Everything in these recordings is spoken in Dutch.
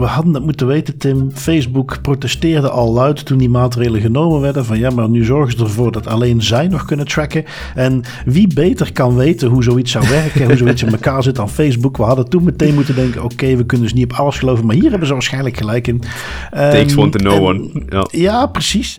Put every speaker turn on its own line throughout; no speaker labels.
We hadden het moeten weten, Tim. Facebook protesteerde al luid toen die maatregelen genomen werden. Van ja, maar nu zorgen ze ervoor dat alleen zij nog kunnen tracken. En wie beter kan weten hoe zoiets zou werken, hoe zoiets in elkaar zit dan Facebook. We hadden toen meteen moeten denken: oké, we kunnen dus niet op alles geloven. Maar hier hebben ze waarschijnlijk gelijk in.
Takes one to know ehm, one. Ja.
ja, precies.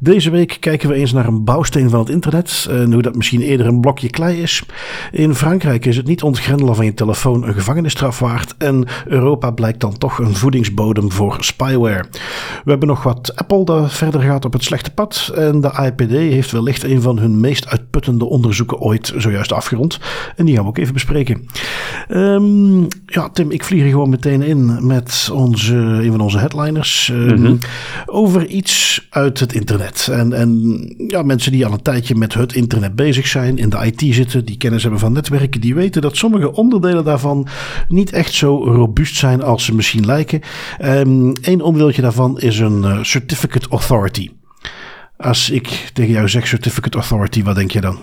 Deze week kijken we eens naar een bouwsteen van het internet en hoe dat misschien eerder een blokje klei is. In Frankrijk is het niet ontgrendelen van je telefoon een gevangenisstraf waard en Europa blijkt dan toch een voedingsbodem voor spyware. We hebben nog wat Apple dat verder gaat op het slechte pad en de IPD heeft wellicht een van hun meest uitputtende onderzoeken ooit zojuist afgerond en die gaan we ook even bespreken. Um, ja, Tim, ik vlieg er gewoon meteen in met onze, een van onze headliners um, over iets uit het internet. En, en ja, mensen die al een tijdje met het internet bezig zijn, in de IT zitten, die kennis hebben van netwerken, die weten dat sommige onderdelen daarvan niet echt zo robuust zijn als ze misschien lijken. Eén onderdeeltje daarvan is een uh, Certificate Authority. Als ik tegen jou zeg Certificate Authority, wat denk je dan?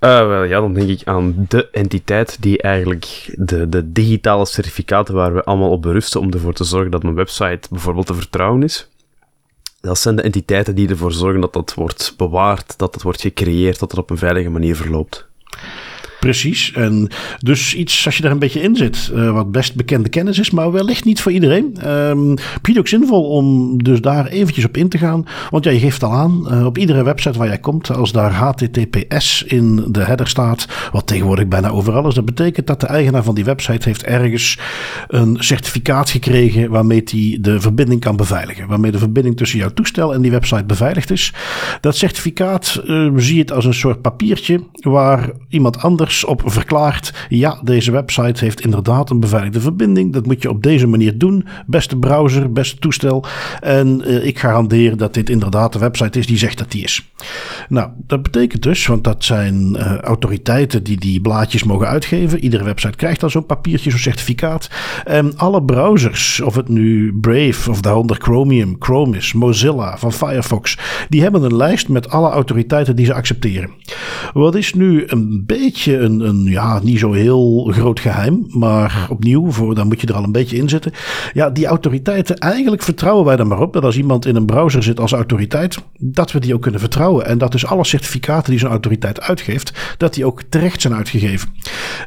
Uh, wel, ja, dan denk ik aan de entiteit die eigenlijk de, de digitale certificaten waar we allemaal op berusten om ervoor te zorgen dat een website bijvoorbeeld te vertrouwen is dat zijn de entiteiten die ervoor zorgen dat dat wordt bewaard, dat het wordt gecreëerd, dat het op een veilige manier verloopt.
Precies. En dus iets als je daar een beetje in zit, uh, wat best bekende kennis is, maar wellicht niet voor iedereen. Um, ook zinvol om dus daar eventjes op in te gaan. Want ja, je geeft al aan, uh, op iedere website waar jij komt, als daar HTTPS in de header staat, wat tegenwoordig bijna overal is, dat betekent dat de eigenaar van die website heeft ergens een certificaat gekregen waarmee hij de verbinding kan beveiligen. Waarmee de verbinding tussen jouw toestel en die website beveiligd is. Dat certificaat uh, zie je het als een soort papiertje waar iemand anders op verklaart: ja, deze website heeft inderdaad een beveiligde verbinding. Dat moet je op deze manier doen. Beste browser, beste toestel. En uh, ik garandeer dat dit inderdaad de website is die zegt dat die is. Nou, dat betekent dus, want dat zijn uh, autoriteiten die die blaadjes mogen uitgeven. Iedere website krijgt dan zo'n papiertje, zo'n certificaat. En alle browsers, of het nu Brave of daaronder Chromium, Chrome is, Mozilla, van Firefox, die hebben een lijst met alle autoriteiten die ze accepteren. Wat is nu een beetje een, een, ja, niet zo heel groot geheim. Maar opnieuw, voor, dan moet je er al een beetje in zitten. Ja, die autoriteiten, eigenlijk vertrouwen wij er maar op dat als iemand in een browser zit als autoriteit, dat we die ook kunnen vertrouwen. En dat dus alle certificaten die zo'n autoriteit uitgeeft, dat die ook terecht zijn uitgegeven.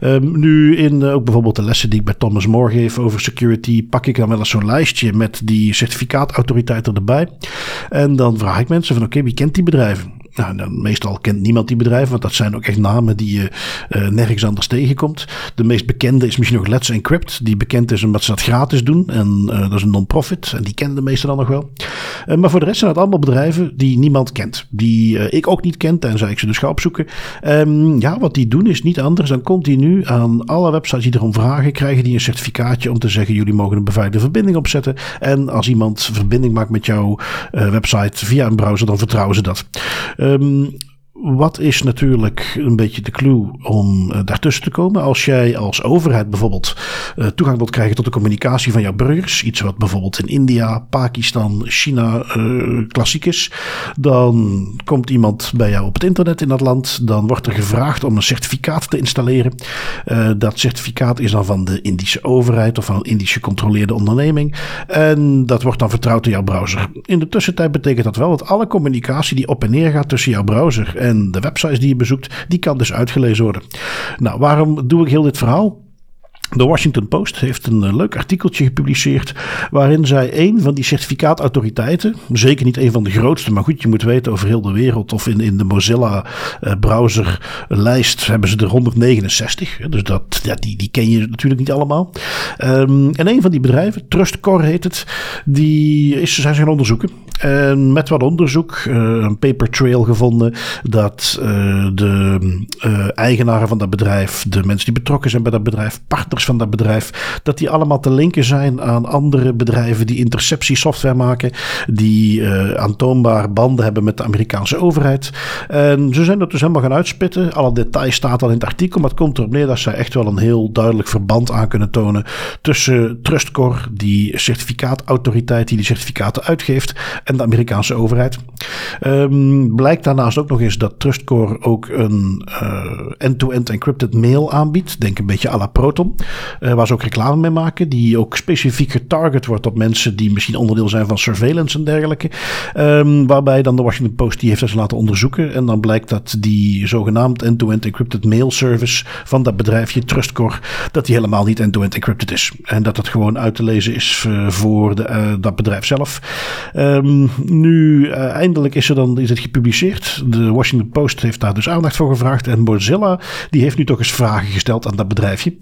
Um, nu in uh, ook bijvoorbeeld de lessen die ik bij Thomas More geef over security, pak ik dan wel eens zo'n lijstje met die certificaatautoriteiten erbij. En dan vraag ik mensen van oké, wie kent die bedrijven? Nou, meestal kent niemand die bedrijven, want dat zijn ook echt namen die je uh, nergens anders tegenkomt. De meest bekende is misschien nog Let's Encrypt, die bekend is omdat ze dat gratis doen. En uh, dat is een non-profit, en die kennen de meesten dan nog wel. Uh, maar voor de rest zijn het allemaal bedrijven die niemand kent. Die ik ook niet ken, tenzij ik ze dus ga opzoeken. Um, ja, wat die doen is niet anders dan continu aan alle websites die erom vragen, krijgen die een certificaatje om te zeggen: jullie mogen een beveiligde verbinding opzetten. En als iemand verbinding maakt met jouw website via een browser, dan vertrouwen ze dat. Um, wat is natuurlijk een beetje de clue om uh, daartussen te komen? Als jij als overheid bijvoorbeeld uh, toegang wilt krijgen tot de communicatie van jouw burgers, iets wat bijvoorbeeld in India, Pakistan, China uh, klassiek is, dan komt iemand bij jou op het internet in dat land, dan wordt er gevraagd om een certificaat te installeren. dat certificaat is dan van de Indische overheid of van een Indische controleerde onderneming en dat wordt dan vertrouwd in jouw browser. In de tussentijd betekent dat wel dat alle communicatie die op en neer gaat tussen jouw browser en de websites die je bezoekt, die kan dus uitgelezen worden. Nou, waarom doe ik heel dit verhaal? De Washington Post heeft een eh, leuk artikeltje gepubliceerd. waarin zij een van die certificaatautoriteiten. zeker niet een van de grootste, maar goed, je moet weten over heel de wereld. of in, in de Mozilla uh, browserlijst hebben ze er 169. Dus dat, die, die ken je natuurlijk niet allemaal. Um, en een van die bedrijven, TrustCore heet het. die is, zijn gaan onderzoeken. En met wat onderzoek, uh, een paper trail gevonden. dat de eigenaren van dat bedrijf. de mensen die betrokken zijn bij dat bedrijf. partners van dat bedrijf, dat die allemaal te linken zijn aan andere bedrijven die interceptiesoftware maken, die uh, aantoonbaar banden hebben met de Amerikaanse overheid. En ze zijn dat dus helemaal gaan uitspitten. Alle details staat al in het artikel, maar het komt erop neer dat zij echt wel een heel duidelijk verband aan kunnen tonen tussen Trustcore, die certificaatautoriteit die die certificaten uitgeeft, en de Amerikaanse overheid. Um, blijkt daarnaast ook nog eens dat Trustcore ook een uh, end-to-end encrypted mail aanbiedt. Denk een beetje à la Proton. Uh, waar ze ook reclame mee maken. Die ook specifiek getarget wordt op mensen die misschien onderdeel zijn van surveillance en dergelijke. Um, waarbij dan de Washington Post die heeft dat laten onderzoeken. En dan blijkt dat die zogenaamd end-to-end encrypted mail service van dat bedrijfje Trustcore. Dat die helemaal niet end-to-end encrypted is. En dat dat gewoon uit te lezen is uh, voor de, dat bedrijf zelf. Um, nu eindelijk is er dan is het gepubliceerd. De Washington Post heeft daar dus aandacht voor gevraagd. En Mozilla die heeft nu toch eens vragen gesteld aan dat bedrijfje.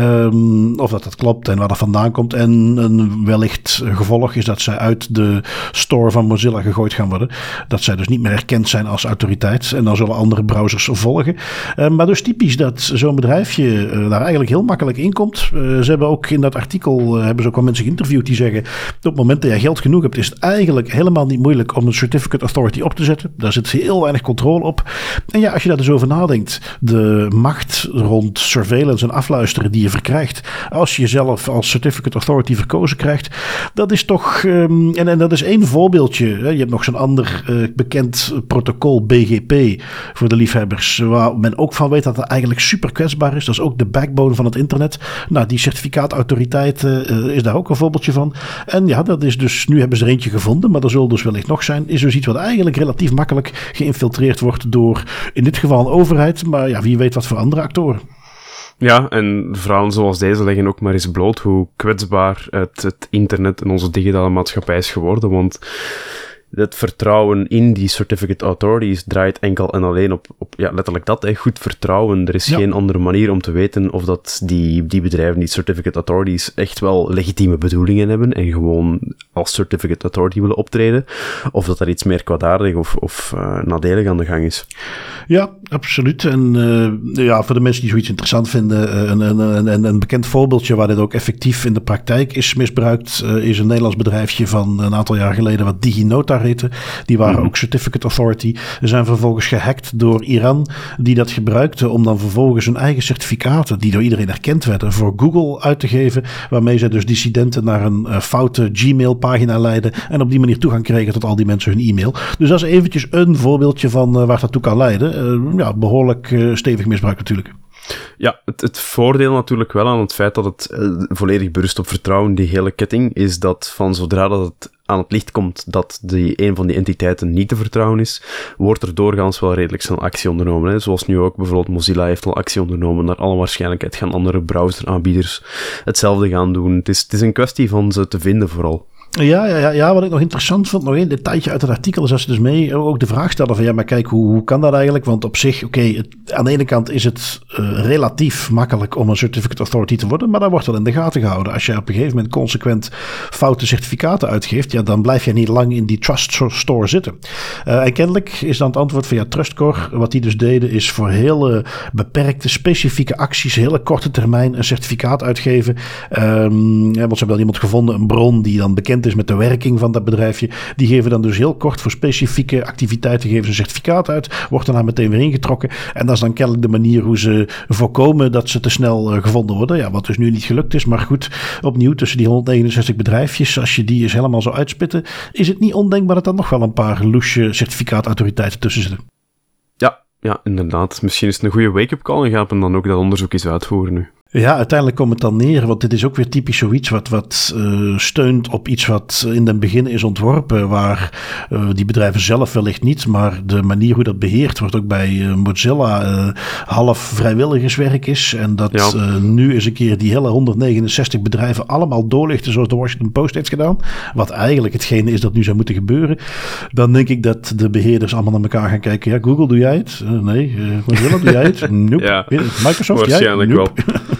Um, of dat dat klopt en waar dat vandaan komt. En een wellicht gevolg is dat zij uit de store van Mozilla gegooid gaan worden. Dat zij dus niet meer erkend zijn als autoriteit. En dan zullen andere browsers volgen. Uh, maar dus typisch dat zo'n bedrijfje uh, daar eigenlijk heel makkelijk in komt. Uh, ze hebben ook in dat artikel hebben ze ook wel mensen geïnterviewd die zeggen: op het moment dat je geld genoeg hebt, is het eigenlijk helemaal niet moeilijk om een certificate authority op te zetten. Daar zit heel weinig controle op. En ja, als je daar dus over nadenkt, de macht rond surveillance en afluisteren die verkrijgt als je jezelf als certificate authority verkozen krijgt, dat is toch, um, en, en dat is één voorbeeldje. Je hebt nog zo'n ander uh, bekend protocol, BGP, voor de liefhebbers, waar men ook van weet dat het eigenlijk super kwetsbaar is. Dat is ook de backbone van het internet. Nou, die certificaatautoriteit uh, is daar ook een voorbeeldje van. En ja, dat is dus, nu hebben ze er eentje gevonden, maar er zullen dus wellicht nog zijn. Is dus iets wat eigenlijk relatief makkelijk geïnfiltreerd wordt door in dit geval een overheid, maar ja, wie weet wat voor andere actoren.
Ja, en verhalen zoals deze leggen ook maar eens bloot hoe kwetsbaar het, het internet en onze digitale maatschappij is geworden. Want het vertrouwen in die certificate authorities draait enkel en alleen op, op ja, letterlijk dat, hè, goed vertrouwen. Er is ja. geen andere manier om te weten of dat die, die bedrijven, die certificate authorities, echt wel legitieme bedoelingen hebben en gewoon als certificate authority willen optreden, of dat er iets meer kwaadaardig of, of uh, nadelig aan de gang is.
Ja, absoluut. En uh, ja, voor de mensen die zoiets interessant vinden, uh, een, een, een, een, bekend voorbeeldje waar dit ook effectief in de praktijk is misbruikt, is een Nederlands bedrijfje van een aantal jaar geleden wat DigiNota heette. Die waren mm. ook Certificate Authority. Ze zijn vervolgens gehackt door Iran, die dat gebruikte om dan vervolgens hun eigen certificaten, die door iedereen erkend werden, voor Google uit te geven. Waarmee zij dus dissidenten naar een uh, foute Gmail-pagina leiden en op die manier toegang kregen tot al die mensen hun e-mail. Dus dat is eventjes een voorbeeldje van waar dat toe kan leiden. Ja, behoorlijk stevig misbruik natuurlijk.
Ja, het, het, voordeel natuurlijk wel aan het feit dat het uh, volledig berust op vertrouwen, die hele ketting, is dat van zodra dat het aan het licht komt dat die, een van die entiteiten niet te vertrouwen is, wordt er doorgaans wel redelijk snel actie ondernomen. Hè. Zoals nu ook bijvoorbeeld Mozilla heeft al actie ondernomen. Naar alle waarschijnlijkheid gaan andere browseraanbieders hetzelfde gaan doen. Het is, het is een kwestie van ze te vinden vooral.
Ja, ja, ja, ja, wat ik nog interessant vond, nog één detailje uit het artikel, is als ze dus mee ook de vraag stellen van ja, maar kijk, hoe, hoe kan dat eigenlijk? Want op zich, oké, aan de ene kant is het uh, relatief makkelijk om een certificate authority te worden, maar dat wordt wel in de gaten gehouden. Als je op een gegeven moment consequent foute certificaten uitgeeft, ja, dan blijf je niet lang in die trust store zitten. Uh, en kennelijk is dan het antwoord van ja, Trustcore, wat die dus deden, is voor hele beperkte, specifieke acties, hele korte termijn een certificaat uitgeven. Um, want ze hebben dan iemand gevonden, een bron die dan bekend is met de werking van dat bedrijfje. Die geven dan dus heel kort voor specifieke activiteiten geven een certificaat uit. Wordt daarna meteen weer ingetrokken. En dat is dan kennelijk de manier hoe ze voorkomen dat ze te snel uh, gevonden worden. Ja, wat dus nu niet gelukt is. Maar goed, opnieuw tussen die 169 bedrijfjes, als je die eens helemaal zo uitspitten, is het niet ondenkbaar dat er nog wel een paar loesje certificaatautoriteiten tussen zitten.
Ja, ja, inderdaad. Misschien is het een goede wake-up call en gaat men dan ook dat onderzoek eens uitvoeren nu.
Ja, uiteindelijk komt het dan neer, want dit is ook weer typisch zoiets wat, wat uh, steunt op iets wat in den begin is ontworpen, waar uh, die bedrijven zelf wellicht niet, maar de manier hoe dat beheerd wordt ook bij uh, Mozilla half vrijwilligerswerk is. En dat ja. nu eens een keer die hele 169 bedrijven allemaal doorlichten zoals de Washington Post heeft gedaan, wat eigenlijk hetgene is dat nu zou moeten gebeuren. Dan denk ik dat de beheerders allemaal naar elkaar gaan kijken. Ja, Google, doe jij het? nee. Mozilla, doe jij het? Nope.
Ja,
Microsoft,
waarschijnlijk
jij?
Nope.
wel.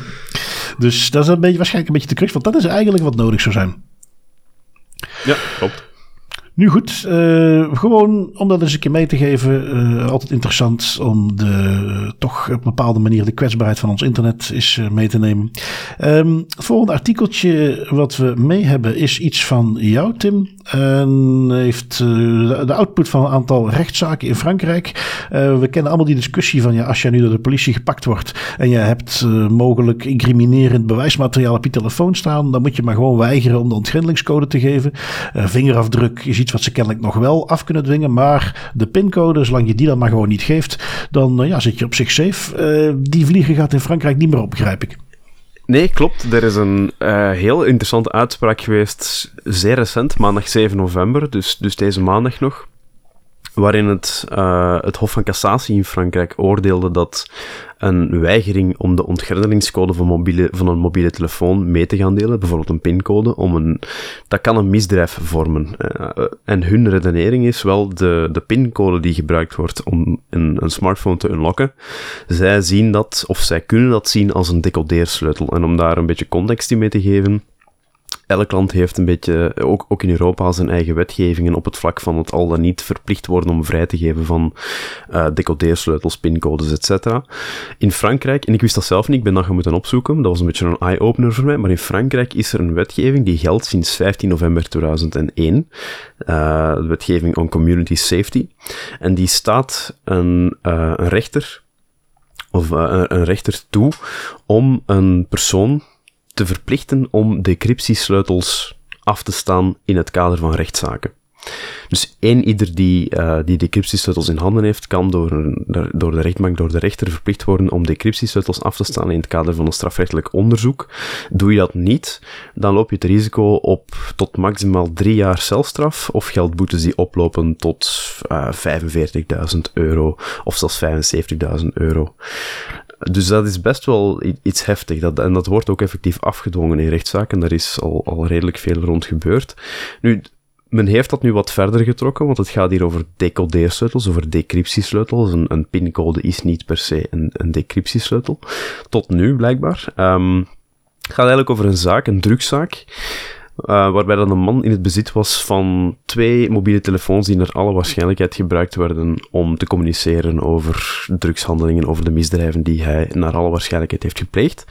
Dus dat is een beetje, waarschijnlijk een beetje te crux, want dat is eigenlijk wat nodig zou zijn.
Ja, klopt.
Nu goed, uh, gewoon om dat eens een keer mee te geven. Uh, altijd interessant om de, toch op een bepaalde manier de kwetsbaarheid van ons internet is mee te nemen. Um, het volgende artikeltje wat we mee hebben is iets van jou, Tim. En heeft de output van een aantal rechtszaken in Frankrijk. we kennen allemaal die discussie van ja, als jij nu door de politie gepakt wordt en je hebt mogelijk incriminerend bewijsmateriaal op je telefoon staan, dan moet je maar gewoon weigeren om de ontgrendelingscode te geven. vingerafdruk is iets wat ze kennelijk nog wel af kunnen dwingen. Maar de pincode, zolang je die dan maar gewoon niet geeft, dan ja, zit je op zich safe. Die vliegen gaat in Frankrijk niet meer op, begrijp ik.
Nee, klopt. Er is een uh, heel interessante uitspraak geweest, zeer recent, maandag 7 november, dus, dus deze maandag nog waarin het, uh, het Hof van Cassatie in Frankrijk oordeelde dat een weigering om de ontgrendelingscode van, mobiele, van een mobiele telefoon mee te gaan delen, bijvoorbeeld een pincode, om een, dat kan een misdrijf vormen. Uh, en hun redenering is wel de, de pincode die gebruikt wordt om een, een smartphone te unlocken. Zij zien dat, of zij kunnen dat zien als een decodeersleutel. En om daar een beetje context in mee te geven, elk land heeft een beetje, ook, ook in Europa, zijn eigen wetgevingen op het vlak van het al dan niet verplicht worden om vrij te geven van uh, decodeersleutels, pincodes, etc. In Frankrijk, en ik wist dat zelf niet, ik ben dat gaan moeten opzoeken, dat was een beetje een eye-opener voor mij, maar in Frankrijk is er een wetgeving die geldt sinds 15 november 2001, uh, de wetgeving on community safety, en die staat een, uh, een rechter of een rechter toe om een persoon te verplichten om decryptiesleutels af te staan in het kader van rechtszaken. Dus één ieder die, uh, die decryptiesleutels in handen heeft, kan door, door de rechtbank, door de rechter verplicht worden om decryptiesleutels af te staan in het kader van een strafrechtelijk onderzoek. Doe je dat niet, dan loop je het risico op tot maximaal drie jaar celstraf of geldboetes die oplopen tot uh, eh, 45.000 euro of zelfs 75.000 euro. Dus dat is best wel iets heftig. Dat, en dat wordt ook effectief afgedwongen in rechtszaken. Daar is al, al redelijk veel rond gebeurd. Nu, men heeft dat nu wat verder getrokken, want het gaat hier over decodeersleutels, over decryptiesleutels. Een, een pincode is niet per se een, een decryptiesleutel. Tot nu, blijkbaar. Um, het gaat eigenlijk over een zaak, een drugszaak. Uh, waarbij dan een man in het bezit was van twee mobiele telefoons die naar alle waarschijnlijkheid gebruikt werden om te communiceren over drugshandelingen, over de misdrijven die hij naar alle waarschijnlijkheid heeft gepleegd.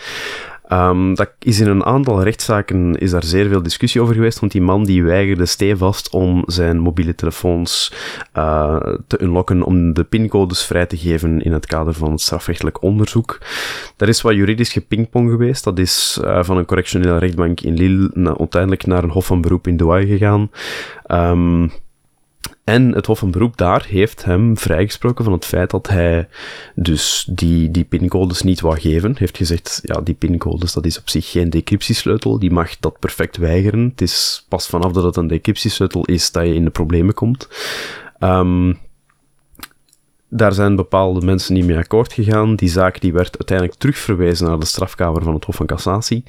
Um, dat is in een aantal rechtszaken is daar zeer veel discussie over geweest, want die man die weigerde stevast om zijn mobiele telefoons uh, te unlocken, om de pincodes vrij te geven in het kader van het strafrechtelijk onderzoek. Daar is wat juridisch gepingpong geweest. Dat is uh, van een correctionele rechtbank in Lille uiteindelijk naar een hof van beroep in Douai gegaan. Um, en het Hof van Beroep daar heeft hem vrijgesproken van het feit dat hij dus die, die pincodes niet wou geven. Heeft gezegd, ja, die pincodes, dat is op zich geen decryptiesleutel. Die mag dat perfect weigeren. Het is pas vanaf dat het een decryptiesleutel is dat je in de problemen komt. Um, daar zijn bepaalde mensen niet mee akkoord gegaan. Die zaak die werd uiteindelijk terugverwezen naar de strafkamer van het Hof van Cassatie.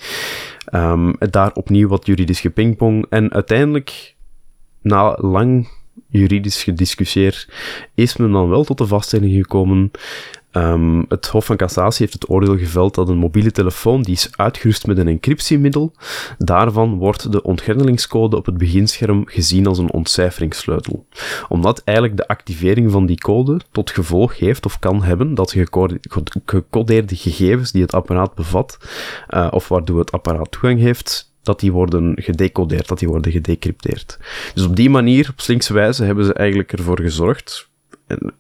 Um, daar opnieuw wat juridisch gepingpong. En uiteindelijk, na lang juridisch gediscussieerd, is men dan wel tot de vaststelling gekomen. Um, het Hof van Cassatie heeft het oordeel geveld dat een mobiele telefoon die is uitgerust met een encryptiemiddel, daarvan wordt de ontgrendelingscode op het beginscherm gezien als een ontcijferingssleutel. Omdat eigenlijk de activering van die code tot gevolg heeft of kan hebben dat gecodeerde gegevens die het apparaat bevat, uh, of waardoor het apparaat toegang heeft, dat die worden gedecodeerd, dat die worden gedecrypteerd. Dus op die manier, op slinkse wijze, hebben ze eigenlijk ervoor gezorgd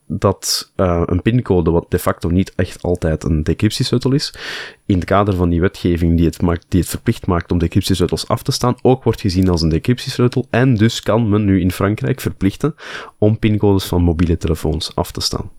dat uh, een pincode, wat de facto niet echt altijd een decryptiesleutel is, in het kader van die wetgeving die het, maakt, die het verplicht maakt om decryptiesleutels af te staan, ook wordt gezien als een decryptiesleutel. En dus kan men nu in Frankrijk verplichten om pincodes van mobiele telefoons af te staan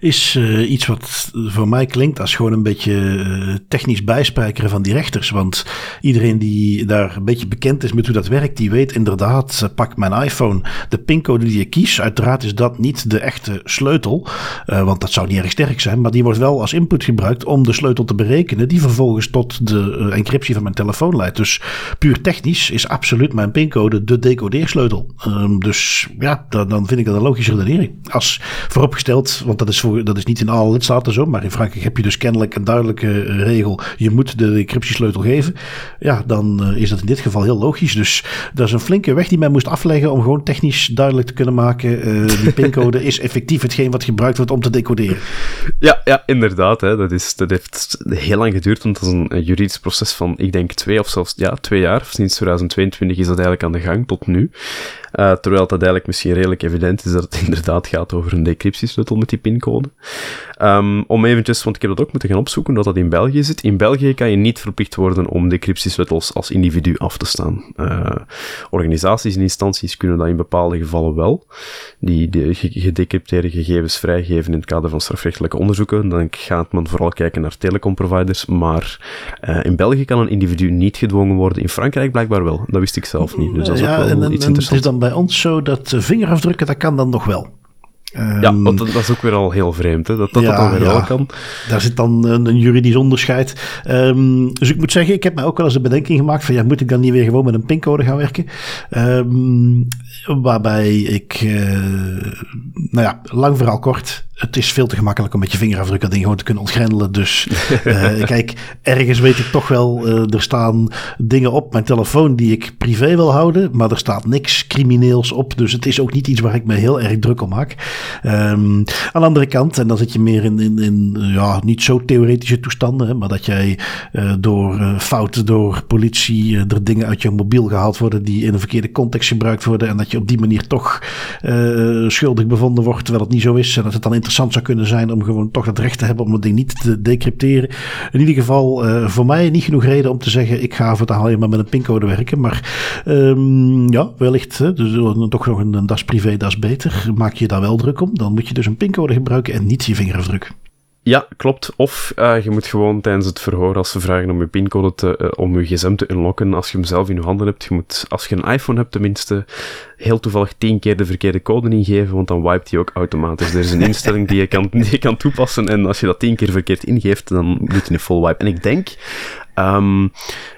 is uh, iets wat voor mij klinkt als gewoon een beetje uh, technisch bijspijkeren van die rechters. Want iedereen die daar een beetje bekend is met hoe dat werkt, die weet inderdaad, pak mijn iPhone, de pincode die je kiest. Uiteraard is dat niet de echte sleutel, want dat zou niet erg sterk zijn. Maar die wordt wel als input gebruikt om de sleutel te berekenen, die vervolgens tot de encryptie van mijn telefoon leidt. Dus puur technisch is absoluut mijn pincode de decodeersleutel. Um, dus ja, dan, dan vind ik dat een logische redenering. Als vooropgesteld, want dat is voor dat is niet in alle lidstaten zo, maar in Frankrijk heb je dus kennelijk een duidelijke regel. Je moet de decryptiesleutel geven. Ja, dan is dat in dit geval heel logisch. Dus dat is een flinke weg die men moest afleggen om gewoon technisch duidelijk te kunnen maken. die pincode is effectief hetgeen wat gebruikt wordt om te decoderen.
Ja, ja inderdaad. Hè. Dat, is, dat heeft heel lang geduurd, want dat is een, juridisch proces van, ik denk, twee of zelfs ja, twee jaar. Sinds 2022 is dat eigenlijk aan de gang tot nu. Uh, terwijl dat eigenlijk misschien redelijk evident is dat het inderdaad gaat over een decryptiesleutel met die pincode. Um, om eventjes, want ik heb dat ook moeten gaan opzoeken, dat dat in België zit. In België kan je niet verplicht worden om decryptiesleutels als individu af te staan. Uh, organisaties en instanties kunnen dat in bepaalde gevallen wel. Die de gedecrypteerde gegevens vrijgeven in het kader van strafrechtelijke onderzoeken. Dan gaat men vooral kijken naar telecomproviders. Maar uh, in België kan een individu niet gedwongen worden. In Frankrijk blijkbaar wel. Dat wist ik zelf niet. Dus dat is ja, ook wel iets interessants
bij ons zo dat vingerafdrukken, dat kan dan nog wel.
Ja, ehm, want dat, is ook weer al heel vreemd, hè? dat dat, dat dan weer wel kan.
Daar zit dan een, een juridisch onderscheid. Um, dus ik moet zeggen, ik heb mij ook wel eens de bedenking gemaakt van, ja, moet ik dan niet weer gewoon met een pincode gaan werken? Um, waarbij ik, uh, nou ja, lang verhaal kort, het is veel te gemakkelijk om met je vingerafdruk dat ding gewoon te kunnen ontgrendelen. Dus uh, kijk, ergens weet ik toch wel, uh, er staan dingen op mijn telefoon die ik privé wil houden, maar er staat niks crimineels op. Dus het is ook niet iets waar ik me heel erg druk om maak. Um, aan de andere kant, en dan zit je meer in, in, in ja, niet zo theoretische toestanden, hè, maar dat jij uh, door fouten door politie er dingen uit je mobiel gehaald worden die in een verkeerde context gebruikt worden en dat je op die manier toch schuldig bevonden wordt, terwijl het niet zo is en dat het dan interessant zou kunnen zijn om gewoon toch het recht te hebben om het ding niet te decrypteren. In ieder geval uh, voor mij niet genoeg reden om te zeggen ik ga voor het alleen maar met een pincode werken. Maar um, ja, wellicht dus toch nog een, een das privé, das beter. Maak je daar wel druk om, dan moet je dus een pincode gebruiken en niet je vingerafdruk.
Ja, klopt. Of uh, je moet gewoon tijdens het verhoor, als ze vragen om je pincode te, uh, om je gsm te unlocken, als je hem zelf in je handen hebt, je moet, als je een iPhone hebt tenminste, heel toevallig tien keer de verkeerde code ingeven, want dan wipet hij ook automatisch. Er is een instelling die je, kan, die je kan toepassen en als je dat tien keer verkeerd ingeeft, dan doet hij een full wipe. En ik denk, um,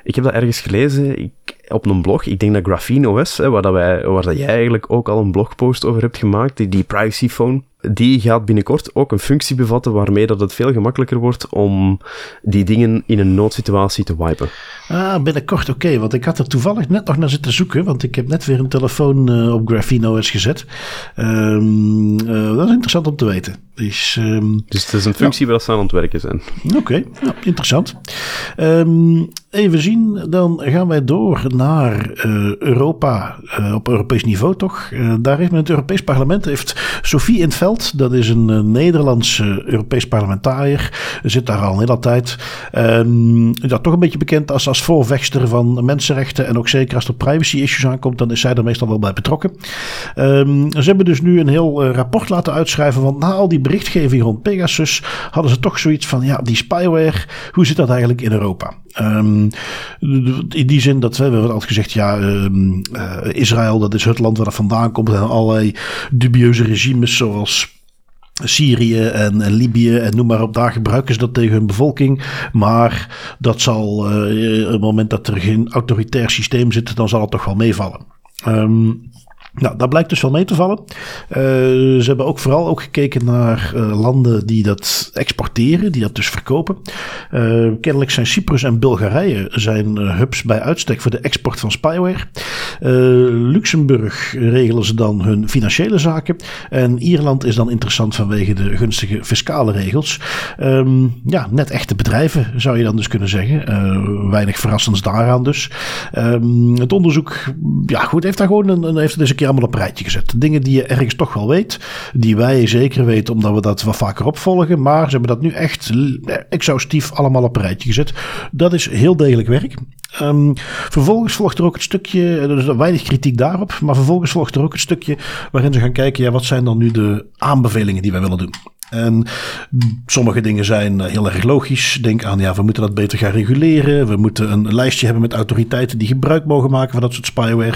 ik heb dat ergens gelezen, ik, op een blog, ik denk dat Graphene OS, hè, waar, dat wij, waar dat jij eigenlijk ook al een blogpost over hebt gemaakt, die, die privacy phone, die gaat binnenkort ook een functie bevatten waarmee dat het veel gemakkelijker wordt om die dingen in een noodsituatie te wipen.
Ah, binnenkort, oké. want ik had er toevallig net nog naar zitten zoeken, want ik heb net weer een telefoon uh, op Graphene OS gezet. Um, uh, dat is interessant om te weten.
Dus, um, dus het is een functie ja. waar ze aan het werken zijn.
Oké, okay. ja, interessant. Um, even zien, dan gaan wij door naar uh, Europa, op Europees niveau toch. daar heeft men het Europees Parlement, heeft Sophie in veld, dat is een Nederlandse Europees parlementariër, zit daar al een hele tijd. Um, dat toch een beetje bekend als als voorvechter van mensenrechten en ook zeker als er privacy issues aankomt, dan is zij er meestal wel bij betrokken. Um, ze hebben dus nu een heel rapport laten uitschrijven, want na al die berichtgeving rond Pegasus hadden ze toch zoiets van, ja, die spyware, hoe zit dat eigenlijk in Europa? Um, in die zin dat we, hebben altijd gezegd, ja, um, uh, Israël, dat is het land waar dat vandaan komt en allerlei dubieuze regimes zoals Syrië en, Libië en noem maar op, daar gebruiken ze dat tegen hun bevolking. Maar dat zal, uh, op het moment dat er geen autoritair systeem zit, dan zal het toch wel meevallen. Um, nou, dat blijkt dus wel mee te vallen. Uh, ze hebben ook vooral ook gekeken naar uh, landen die dat exporteren, die dat dus verkopen. Uh, kennelijk zijn Cyprus en Bulgarije zijn hubs bij uitstek voor de export van spyware. Luxemburg regelen ze dan hun financiële zaken. En Ierland is dan interessant vanwege de gunstige fiscale regels. Um, ja, net echte bedrijven zou je dan dus kunnen zeggen. weinig verrassends daaraan dus. Um, het onderzoek, ja goed, heeft daar gewoon een, een heeft dus een allemaal op rijtje gezet. Dingen die je ergens toch wel weet, die wij zeker weten omdat we dat wat vaker opvolgen, maar ze hebben dat nu echt exhaustief allemaal op een rijtje gezet. Dat is heel degelijk werk. Um, vervolgens volgt er ook het stukje, er is weinig kritiek daarop, maar vervolgens volgt er ook het stukje waarin ze gaan kijken, ja, wat zijn dan nu de aanbevelingen die wij willen doen. En sommige dingen zijn eh, heel erg logisch. Denk aan, ja, we moeten dat beter gaan reguleren. We moeten een lijstje hebben met autoriteiten die gebruik mogen maken van dat soort spyware.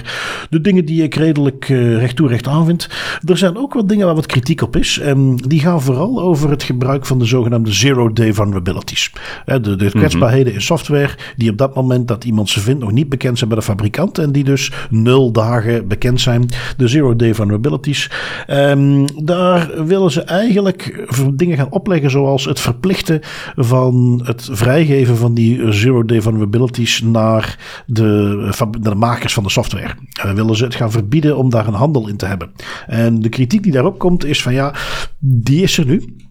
De dingen die ik redelijk uh, recht toe recht aan vind. Er zijn ook wat dingen waar wat kritiek op is. En die gaan vooral over het gebruik van de zogenaamde zero-day vulnerabilities. De, de mhm. kwetsbaarheden in software die op dat moment dat iemand ze vindt nog niet bekend zijn bij de fabrikant. En die dus nul dagen bekend zijn. De zero-day vulnerabilities. Um, daar willen ze eigenlijk dingen gaan opleggen zoals het verplichten van het vrijgeven van die zero-day vulnerabilities naar de, de makers van de software. Uh, willen ze het gaan verbieden om daar een handel in te hebben. En de kritiek die daarop komt is van ja, die is er nu.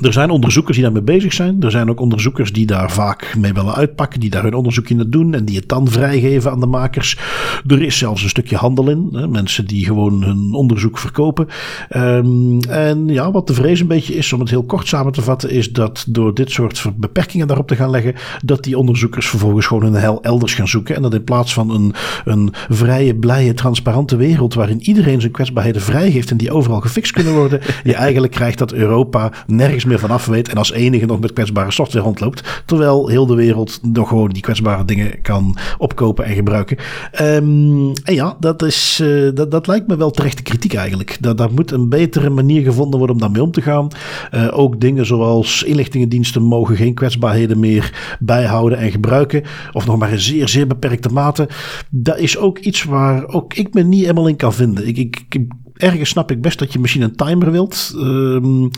Er zijn onderzoekers die daarmee bezig zijn. Er zijn ook onderzoekers die daar vaak mee willen uitpakken, die daar hun onderzoekje naar doen en die het dan vrijgeven aan de makers. Er is zelfs een stukje handel in. Hè, mensen die gewoon hun onderzoek verkopen. Um, en ja, wat de vrees een beetje is, om het heel kort samen te vatten, is dat door dit soort beperkingen daarop te gaan leggen, dat die onderzoekers vervolgens gewoon een hel elders gaan zoeken. En dat in plaats van een, een vrije, blije, transparante wereld waarin iedereen zijn kwetsbaarheden vrijgeeft en die overal gefixt kunnen worden, je eigenlijk krijgt dat Europa nergens meer vanaf weet en als enige nog met kwetsbare software rondloopt. Terwijl heel de wereld nog gewoon die kwetsbare dingen kan opkopen en gebruiken. Um, en ja, dat, is, uh, dat, dat lijkt me wel terechte kritiek eigenlijk. Dat, daar moet een betere manier gevonden worden om daarmee om te gaan. Uh, ook dingen zoals inlichtingendiensten mogen geen kwetsbaarheden meer bijhouden en gebruiken. Of nog maar in zeer, zeer beperkte mate. Dat is ook iets waar ook ik me niet helemaal in kan vinden. Ik, ik ergens snap ik best dat je misschien een timer wilt. Um,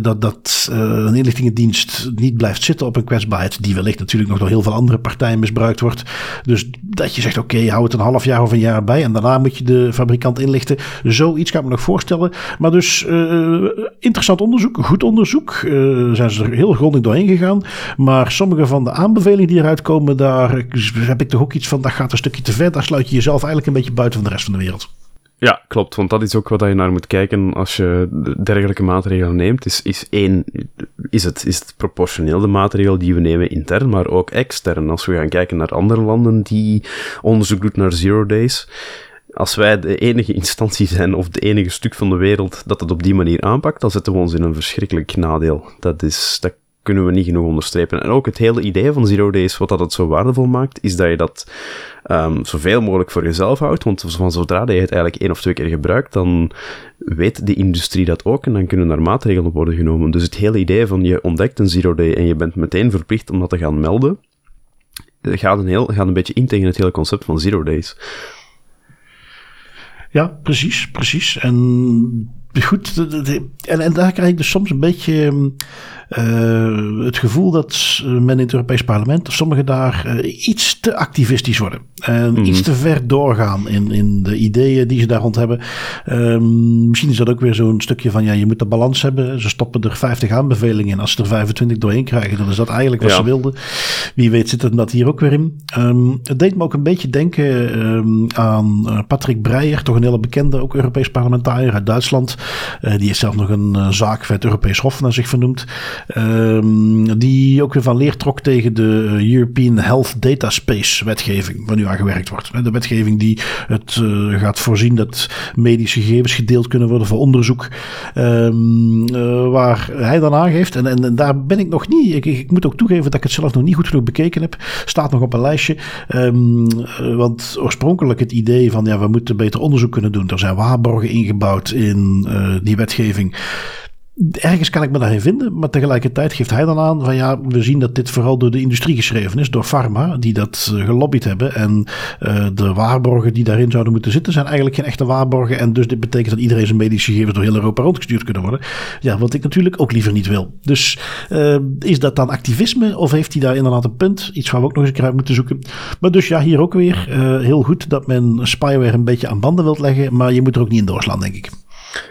dat dat uh, een inlichtingendienst niet blijft zitten op een kwetsbaarheid. Die wellicht natuurlijk nog door heel veel andere partijen misbruikt wordt. Dus dat je zegt: oké, hou het een half jaar of een jaar bij. En daarna moet je de fabrikant inlichten. Zoiets kan ik me nog voorstellen. Maar dus uh, interessant onderzoek, goed onderzoek. Uh, zijn ze er heel grondig doorheen gegaan. Maar sommige van de aanbevelingen die eruit komen, daar heb ik toch ook iets van: dat gaat een stukje te ver. Daar sluit je jezelf eigenlijk een beetje buiten van de rest van de wereld.
Ja, klopt. Want dat is ook wat je naar moet kijken als je dergelijke maatregelen neemt. Is, is één, is het, is het proportioneel de maatregel die we nemen intern, maar ook extern. Als we gaan kijken naar andere landen die onderzoek doen naar zero days. Als wij de enige instantie zijn of de enige stuk van de wereld dat het op die manier aanpakt, dan zetten we ons in een verschrikkelijk nadeel. Dat is, dat kunnen we niet genoeg onderstrepen. En ook het hele idee van Zero Days, wat dat het zo waardevol maakt, is dat je dat um, zoveel mogelijk voor jezelf houdt. Want van zodra je het eigenlijk één of twee keer gebruikt, dan weet de industrie dat ook en dan kunnen er maatregelen worden genomen. Dus het hele idee van je ontdekt een Zero Day en je bent meteen verplicht om dat te gaan melden, gaat een, heel, gaat een beetje in tegen het hele concept van Zero Days.
Ja, precies, precies. En goed, en, en daar krijg ik dus soms een beetje uh, het gevoel dat men in het Europees Parlement, of sommigen daar uh, iets te activistisch worden. En mm. iets te ver doorgaan in, in de ideeën die ze daar rond hebben. Um, misschien is dat ook weer zo'n stukje van, ja, je moet de balans hebben. Ze stoppen er 50 aanbevelingen in. Als ze er 25 doorheen krijgen, dan is dat eigenlijk wat ja. ze wilden. Wie weet zit het dat hier ook weer in. Um, het deed me ook een beetje denken um, aan eh, Patrick Breyer, toch een hele bekende, ook Europees parlementariër uit Duitsland. Uh, die heeft zelf nog een uh, zaak voor het Europees Hof naar zich vernoemd. Um, die ook weer van leer trok tegen de European Health Data Space wetgeving, waar nu aan gewerkt wordt. De wetgeving die het gaat voorzien dat medische gegevens gedeeld kunnen worden voor onderzoek. Uh, waar hij dan aangeeft, en, en, en, daar ben ik nog niet, ik, ik, moet ook toegeven dat ik het zelf nog niet goed genoeg bekeken heb. Staat nog op een lijstje. Um, want oorspronkelijk het idee van ja, we moeten beter onderzoek kunnen doen. Er zijn waarborgen ingebouwd in uh, die wetgeving ergens kan ik me daarin vinden, maar tegelijkertijd geeft hij dan aan van ja, we zien dat dit vooral door de industrie geschreven is, door pharma, die dat uh, gelobbyd hebben. En uh, de waarborgen die daarin zouden moeten zitten, zijn eigenlijk geen echte waarborgen. En dus dit betekent dat iedereen zijn medische gegevens door heel Europa rondgestuurd kunnen worden. Ja, wat ik natuurlijk ook liever niet wil. Dus is dat dan activisme of heeft hij daar inderdaad een punt? Iets waar we ook nog eens uit moeten zoeken. Maar dus ja, hier ook weer heel goed dat men spyware een beetje aan banden wilt leggen, maar je moet er ook niet in doorslaan, denk ik.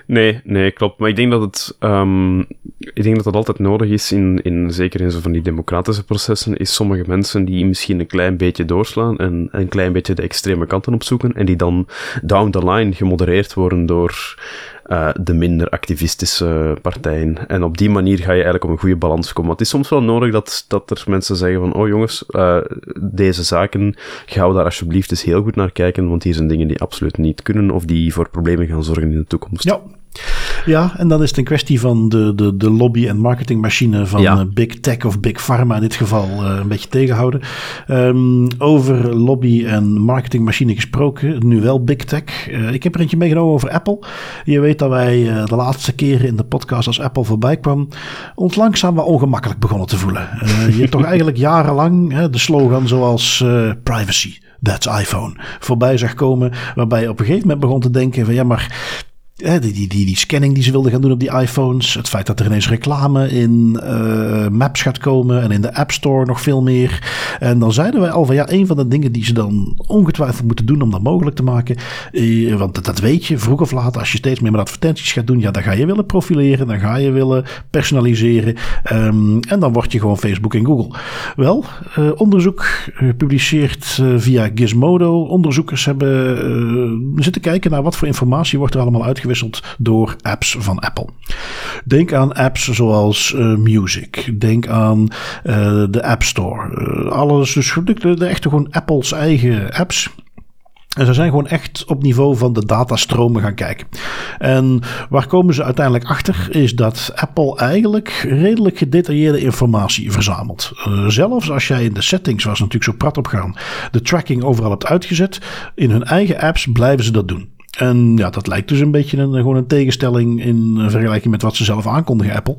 Nee, nee, klopt. Maar ik denk dat het, um, ik denk dat dat altijd nodig is, in, in, zeker in zo van die democratische processen, is sommige mensen die misschien een klein beetje doorslaan en een klein beetje de extreme kanten opzoeken en die dan down the line gemodereerd worden door uh, de minder activistische partijen. En op die manier ga je eigenlijk op een goede balans komen. Het is soms wel nodig dat, dat er mensen zeggen van, oh jongens, uh, deze zaken, gaan daar alsjeblieft eens heel goed naar kijken, want hier zijn dingen die absoluut niet kunnen of die voor problemen gaan zorgen in de toekomst.
Ja, ja, en dan is het een kwestie van de, de, de lobby- en marketingmachine van ja. uh, Big Tech of Big Pharma in dit geval uh, een beetje tegenhouden. Um, over lobby- en marketingmachine gesproken, nu wel Big Tech. Uh, ik heb er eentje meegenomen over Apple. Je weet dat wij de laatste keren in de podcast als Apple voorbij kwam, ons langzaam wel ongemakkelijk begonnen te voelen. je hebt toch eigenlijk jarenlang de slogan zoals privacy, that's iPhone, voorbij zag komen, waarbij je op een gegeven moment begon te denken van ja, maar die, die, die, scanning die ze wilden gaan doen op die iPhones. Het feit dat er ineens reclame in uh, Maps gaat komen en in de App Store nog veel meer. En dan zeiden wij al van ja, een van de dingen die ze dan ongetwijfeld moeten doen om dat mogelijk te maken. Uh, want dat, weet je, vroeg of laat, als je steeds meer met advertenties gaat doen, ja, dan ga je willen profileren, dan ga je willen personaliseren. Um, en dan word je gewoon Facebook en Google. Wel, uh, onderzoek gepubliceerd via Gizmodo. Onderzoekers hebben zitten kijken naar wat voor informatie wordt er allemaal door apps van Apple. Denk aan apps zoals uh, Music. Denk aan uh, de App Store. Uh, alles, dus de, de echte gewoon Apple's eigen apps. En ze zijn gewoon echt op niveau van de datastromen gaan kijken. En waar komen ze uiteindelijk achter? Is dat Apple eigenlijk redelijk gedetailleerde informatie verzamelt. Zelfs als jij in de settings, ze natuurlijk zo prat op gaan, de tracking overal hebt uitgezet, in hun eigen apps blijven ze dat doen. En ja, dat lijkt dus een beetje een, gewoon een tegenstelling in vergelijking met wat ze zelf aankondigen, Apple.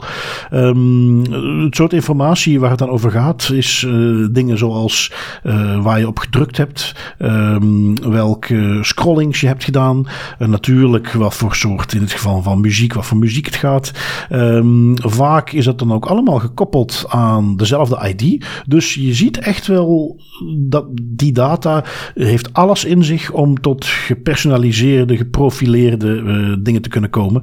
Um, het soort informatie waar het dan over gaat, is uh, dingen zoals uh, waar je op gedrukt hebt, um, welke scrollings je hebt gedaan, natuurlijk wat voor soort, in het geval van muziek, wat voor muziek het gaat. Um, vaak is dat dan ook allemaal gekoppeld aan dezelfde ID. Dus je ziet echt wel dat die data heeft alles in zich om tot gepersonaliseerde de geprofileerde uh, dingen te kunnen komen.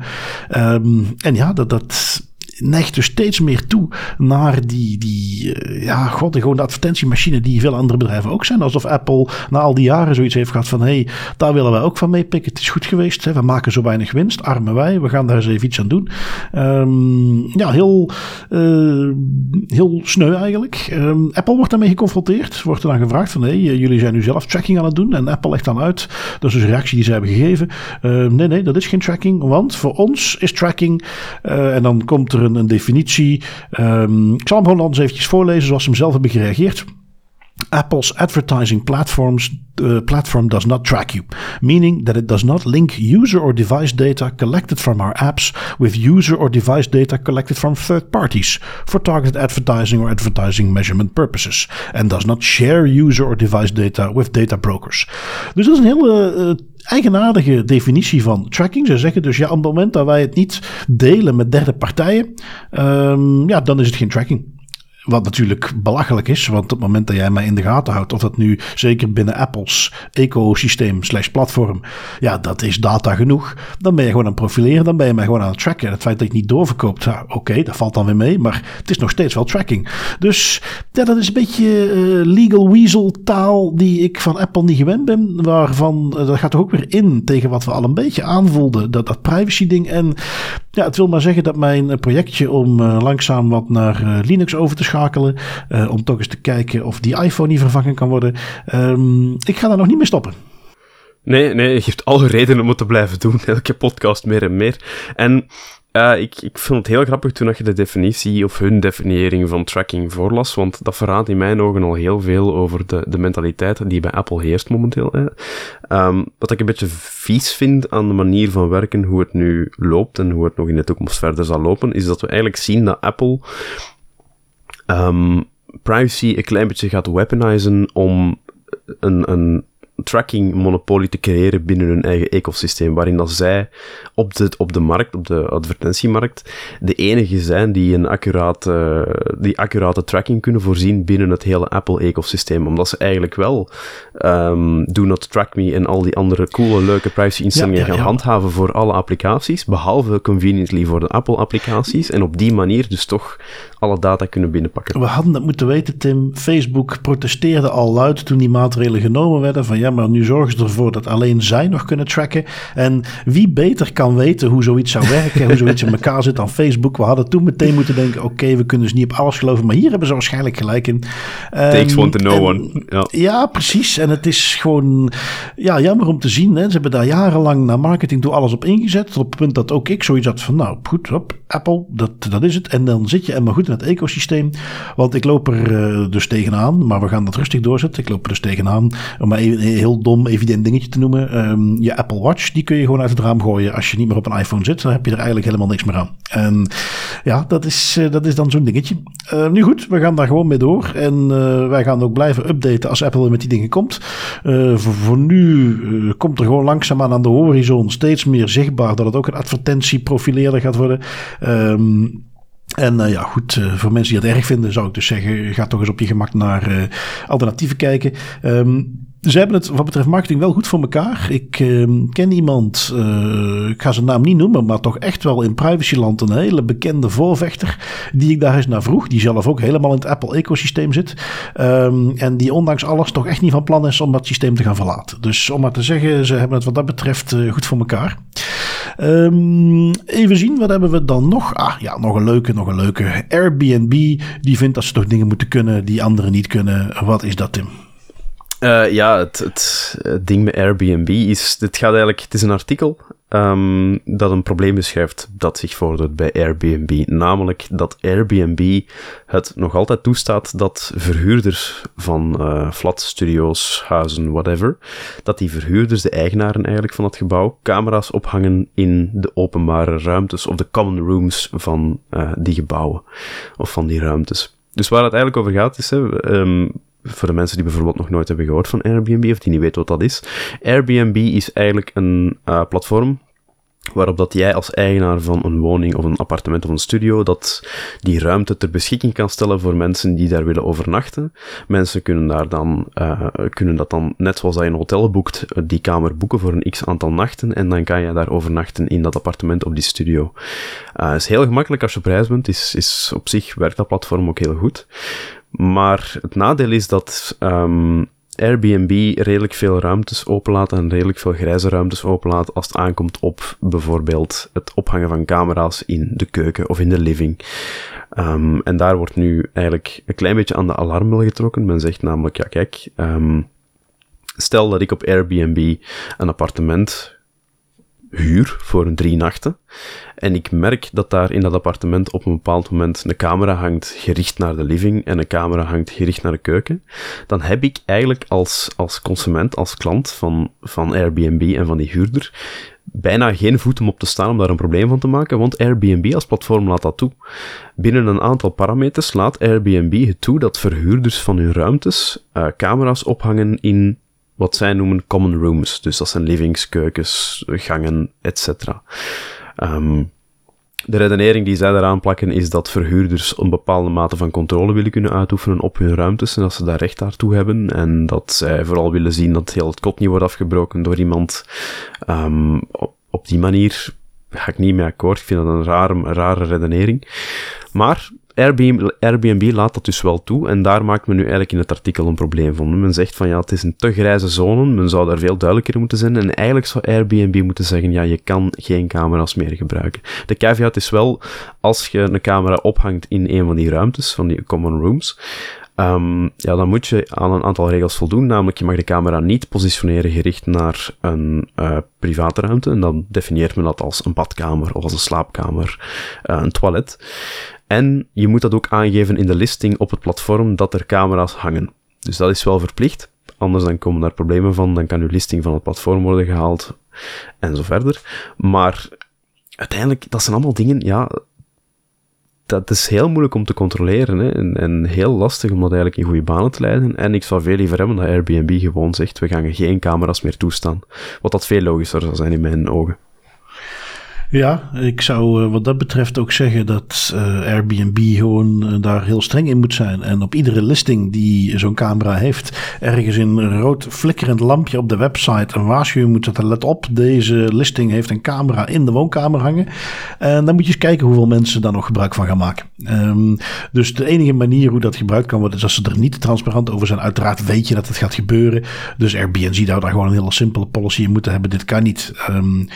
Um, en ja, dat, dat neigt steeds meer toe naar die, die uh, ja, god, gewoon de advertentiemachine die veel andere bedrijven ook zijn. Alsof Apple na al die jaren zoiets heeft gehad van, hé, hey, daar willen wij ook van meepikken. Het is goed geweest, hè? we maken zo weinig winst, armen wij, we gaan daar eens even iets aan doen. Um, ja, heel, uh, heel sneu eigenlijk. Um, Apple wordt daarmee geconfronteerd, wordt er dan gevraagd van, hé, hey, jullie zijn nu zelf tracking aan het doen. En Apple legt dan uit, dat is dus een reactie die ze hebben gegeven. Uh, nee, nee, dat is geen tracking, want voor ons is tracking, en dan komt er een definitie. Ik zal hem gewoon eens eventjes voorlezen zoals ze hem zelf hebben gereageerd. Apple's advertising platforms uh, platform does not track you, meaning that it does not link user or device data collected from our apps with user or device data collected from third parties for targeted advertising or advertising measurement purposes, and does not share user or device data with data brokers. Dus dat is een hele uh, eigenaardige definitie van tracking. Ze zeggen dus ja, op het moment dat wij het niet delen met derde partijen, um, ja, dan is het geen tracking. Wat natuurlijk belachelijk is, want op het moment dat jij mij in de gaten houdt, of dat nu zeker binnen Apples ecosysteem slash platform, ja, dat is data genoeg. Dan ben je gewoon aan het profileren, dan ben je mij gewoon aan het tracken. En het feit dat je niet doorverkoopt, oké, dat valt dan weer mee, maar het is nog steeds wel tracking. Dus ja, dat is een beetje uh, legal weasel taal die ik van Apple niet gewend ben, waarvan, uh, dat gaat toch ook weer in tegen wat we al een beetje aanvoelden, dat, dat privacy ding. En ja, het wil maar zeggen dat mijn projectje om uh, langzaam wat naar Linux over te schakelen. Om toch eens te kijken of die iPhone niet vervangen kan worden. Um, ik ga daar nog niet mee stoppen.
Nee, nee, je hebt alle redenen om te blijven doen. Elke podcast meer en meer. En uh, ik, ik vond het heel grappig toen je de definitie of hun definiëring van tracking voorlas, want dat verraadt in mijn ogen al heel veel over de, de mentaliteit die bij Apple heerst momenteel. Hè. Um, wat ik een beetje vies vind aan de manier van werken, hoe het nu loopt en hoe het nog in de toekomst verder zal lopen, is dat we eigenlijk zien dat Apple um, privacy een klein beetje gaat weaponizen om een, een tracking monopolie te creëren binnen hun eigen ecosysteem, waarin dat zij op de, op de markt, op de advertentiemarkt, de enige zijn die een accurate, die accurate tracking kunnen voorzien binnen het hele Apple-ecosysteem. Omdat ze eigenlijk wel um, Do Not Track Me en al die andere coole, leuke privacy-instellingen ja, ja, ja. gaan handhaven voor alle applicaties, behalve conveniently voor de Apple-applicaties, en op die manier dus toch alle data kunnen binnenpakken.
We hadden dat moeten weten, Tim. Facebook protesteerde al luid toen die maatregelen genomen werden, van ja, maar nu zorgen ze ervoor dat alleen zij nog kunnen tracken. En wie beter kan weten hoe zoiets zou werken, hoe zoiets in elkaar zit dan Facebook. We hadden toen meteen moeten denken, oké, okay, we kunnen dus niet op alles geloven, maar hier hebben ze waarschijnlijk gelijk in.
Takes um, one to know en, one. Ja.
ja. precies. En het is gewoon ja, jammer om te zien. Hè. Ze hebben daar jarenlang naar marketing toe alles op ingezet, tot op het punt dat ook ik zoiets had van, nou goed, Apple, dat, dat is het. En dan zit je, en maar goed, het ecosysteem. Want ik loop er dus tegenaan, maar we gaan dat rustig doorzetten. Ik loop er dus tegenaan, om maar een heel dom, evident dingetje te noemen. Ehm, je Apple Watch, die kun je gewoon uit het raam gooien als je niet meer op een iPhone zit. Dan heb je er eigenlijk helemaal niks meer aan. En ja, dat is, dat is dan zo'n dingetje. nu goed, we gaan daar gewoon mee door. En wij gaan ook blijven updaten als Apple met die dingen komt. Voor, voor, nu komt er gewoon langzaamaan aan de horizon steeds meer zichtbaar dat het ook een advertentieprofileerder gaat worden. Ehm, en uh, ja, goed, uh, voor mensen die dat erg vinden, zou ik dus zeggen: ga toch eens op je gemak naar uh, alternatieven kijken. Um, ze hebben het wat betreft marketing wel goed voor elkaar. Ik uh, ken iemand, ik ga zijn naam niet noemen, maar toch echt wel in privacyland een hele bekende voorvechter. Die ik daar eens naar vroeg. Die zelf ook helemaal in het Apple-ecosysteem zit. Um, en die ondanks alles toch echt niet van plan is om dat systeem te gaan verlaten. Dus om maar te zeggen, ze hebben het wat dat betreft goed voor elkaar. Um, even zien, wat hebben we dan nog? Ah ja, nog een leuke, nog een leuke. Airbnb, die vindt dat ze toch dingen moeten kunnen die anderen niet kunnen. Wat is dat, Tim?
Uh, ja, het, het, het, ding met Airbnb is, dit gaat eigenlijk, het is een artikel um, dat een probleem beschrijft dat zich voordoet bij Airbnb. Namelijk dat Airbnb het nog altijd toestaat dat verhuurders van uh, flat studio's, huizen, whatever, dat die verhuurders, de eigenaren eigenlijk van het gebouw, camera's ophangen in de openbare ruimtes of de common rooms van uh, die gebouwen of van die ruimtes. Dus waar het eigenlijk over gaat is, hè, um, voor de mensen die bijvoorbeeld nog nooit hebben gehoord van Airbnb of die niet weten wat dat is. Airbnb is eigenlijk een uh, platform waarop dat jij als eigenaar van een woning of een appartement of een studio dat die ruimte ter beschikking kan stellen voor mensen die daar willen overnachten. Mensen kunnen daar dan uh, kunnen dat dan net zoals dat je een hotel boekt die kamer boeken voor een x aantal nachten en dan kan je daar overnachten in dat appartement of die studio. Uh, is heel gemakkelijk als je prijs bent. Is, is op zich werkt dat platform ook heel goed. Maar het nadeel is dat um, Airbnb redelijk veel ruimtes openlaat en redelijk veel grijze ruimtes openlaat als het aankomt op bijvoorbeeld het ophangen van camera's in de keuken of in de living. Um, en daar wordt nu eigenlijk een klein beetje aan de alarmbel getrokken. Men zegt namelijk, ja kijk, um, stel dat ik op Airbnb een appartement huur voor drie nachten. En ik merk dat daar in dat appartement op een bepaald moment een camera hangt gericht naar de living en een camera hangt gericht naar de keuken. Dan heb ik eigenlijk als, als consument, als klant van, van Airbnb en van die huurder, bijna geen voet om op te staan om daar een probleem van te maken, want Airbnb als platform laat dat toe. Binnen een aantal parameters laat Airbnb het toe dat verhuurders van hun ruimtes uh, camera's ophangen in wat zij noemen common rooms. Dus dat zijn livings, keukens, gangen, etc. Um, de redenering die zij daaraan plakken is dat verhuurders een bepaalde mate van controle willen kunnen uitoefenen op hun ruimtes en dat ze daar recht daartoe hebben en dat zij vooral willen zien dat heel het kot niet wordt afgebroken door iemand. Op, op die manier ga ik niet mee akkoord. Ik vind dat een rare, rare redenering. Maar Airbnb, laat dat dus wel toe en daar maakt men nu eigenlijk in het artikel een probleem van. Men zegt van ja, het is een te grijze zone, men zou daar veel duidelijker moeten zijn en eigenlijk zou Airbnb moeten zeggen ja, je kan geen camera's meer gebruiken. De caveat is wel, als je een camera ophangt in een van die ruimtes, van die common rooms, Um, ja, dan moet je aan een aantal regels voldoen. Namelijk, je mag de camera niet positioneren gericht naar een uh, private ruimte. En dan definieert men dat als een badkamer of als een slaapkamer, uh, een toilet. En je moet dat ook aangeven in de listing op het platform dat er camera's hangen. Dus dat is wel verplicht. Anders dan komen daar problemen van. Dan kan uw listing van het platform worden gehaald. En zo verder. Maar uiteindelijk, dat zijn allemaal dingen, ja, dat is heel moeilijk om te controleren hè? En, en, heel lastig om dat eigenlijk in goede banen te leiden. En ik zou veel liever hebben dat Airbnb gewoon zegt, we gaan geen camera's meer toestaan. Wat dat veel logischer zou zijn in mijn ogen.
Ja, ik zou uh, wat dat betreft ook zeggen dat uh, Airbnb gewoon uh, daar heel streng in moet zijn. En op iedere listing die zo'n camera heeft, ergens in een rood flikkerend lampje op de website een waarschuwing moet zetten. Let op, deze listing heeft een camera in de woonkamer hangen. En dan moet je eens kijken hoeveel mensen daar nog gebruik van gaan maken. Um, dus de enige manier hoe dat gebruikt kan worden, is als ze er niet transparant over zijn. Uiteraard weet je dat het gaat gebeuren. Dus Airbnb zou daar gewoon een hele simpele policy in moeten hebben. Dit kan niet. Um,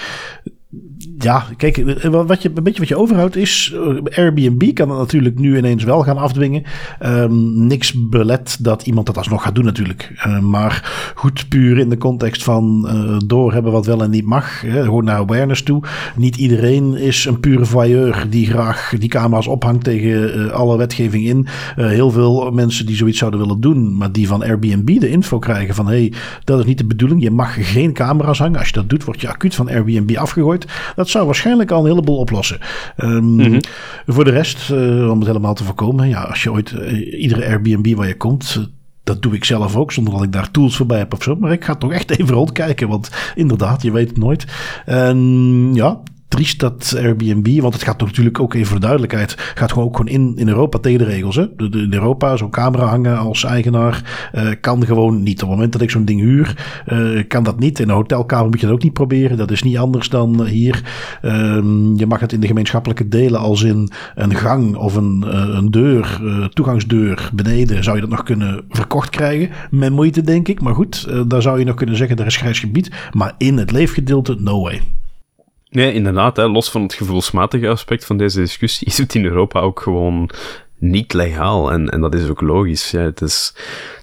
ja, kijk, eh, wat je, een beetje wat je overhoudt is, eh, Airbnb kan het natuurlijk nu ineens wel gaan afdwingen. Um, niks belet dat iemand dat alsnog gaat doen natuurlijk. Maar goed puur in de context van uh, doorhebben wat wel en niet mag. Hè, gewoon naar awareness toe. Niet iedereen is een pure voyeur die graag die camera's ophangt tegen alle wetgeving in. Heel veel mensen die zoiets zouden willen doen, maar die van Airbnb de info krijgen van hey, dat is niet de bedoeling. Je mag geen camera's hangen. Als je dat doet, word je acuut van Airbnb afgegooid. Dat zou waarschijnlijk al een heleboel oplossen. Um, mm -hmm. Voor de rest, om het helemaal te voorkomen, ja, als je ooit iedere Airbnb waar je komt dat doe ik zelf ook, zonder dat ik daar tools voorbij heb of zo. Maar ik ga toch echt even rondkijken, want inderdaad, je weet het nooit. En ja, triest dat Airbnb, want het gaat natuurlijk ook even voor de duidelijkheid, gaat gewoon ook gewoon in, in Europa tegen de regels. Hè? De, in Europa zo'n camera hangen als eigenaar uh, kan gewoon niet. Op het moment dat ik zo'n ding huur, uh, kan dat niet. In een hotelkamer moet je dat ook niet proberen. Dat is niet anders dan hier. Um, je mag het in de gemeenschappelijke delen als in een gang of een, uh, een deur, toegangsdeur beneden, zou je dat nog kunnen verkocht krijgen. Met moeite denk ik. Maar goed, daar zou je nog kunnen zeggen, er is grijs gebied. Maar in het leefgedeelte, no way.
Nee, inderdaad. Hè, los van het gevoelsmatige aspect van deze discussie is het in Europa ook gewoon niet legaal. En, en dat is ook logisch. Ja, het is,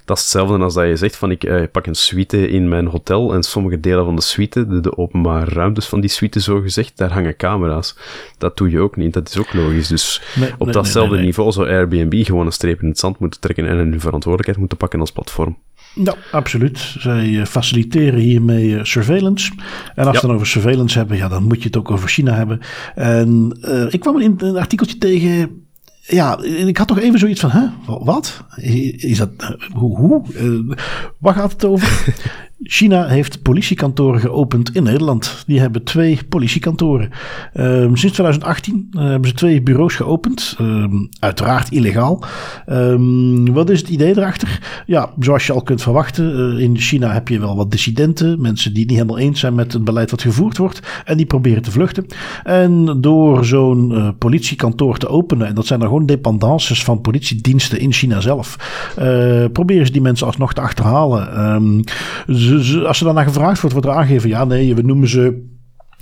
dat is hetzelfde als dat je zegt van ik eh, pak een suite in mijn hotel en sommige delen van de suite, de, de openbare ruimtes van die suite zo gezegd, daar hangen camera's. Dat doe je ook niet. Dat is ook logisch. Dus nee, op nee, datzelfde nee, niveau zou Airbnb gewoon een streep in het zand moeten trekken en hun verantwoordelijkheid moeten pakken als platform.
Ja, absoluut. Zij faciliteren hiermee surveillance. En als ja. we dan over surveillance hebben, ja, dan moet je het ook over China hebben. En uh, ik kwam in een artikeltje tegen ja, ik had toch even zoiets van, hè, wat? Is dat, hoe, hoe? Uh, waar gaat het over? China heeft politiekantoren geopend in Nederland. Die hebben twee politiekantoren. Um, sinds 2018 uh, hebben ze twee bureaus geopend. Um, uiteraard illegaal. Um, wat is het idee erachter? Ja, zoals je al kunt verwachten, uh, in China heb je wel wat dissidenten. Mensen die het niet helemaal eens zijn met het beleid wat gevoerd wordt. En die proberen te vluchten. En door zo'n uh, politiekantoor te openen, en dat zijn dan gewoon dependances van politiediensten in China zelf, proberen ze die mensen alsnog te achterhalen. Ze ze, als dan naar gevraagd wordt, wordt er aangegeven: ja, nee, we noemen ze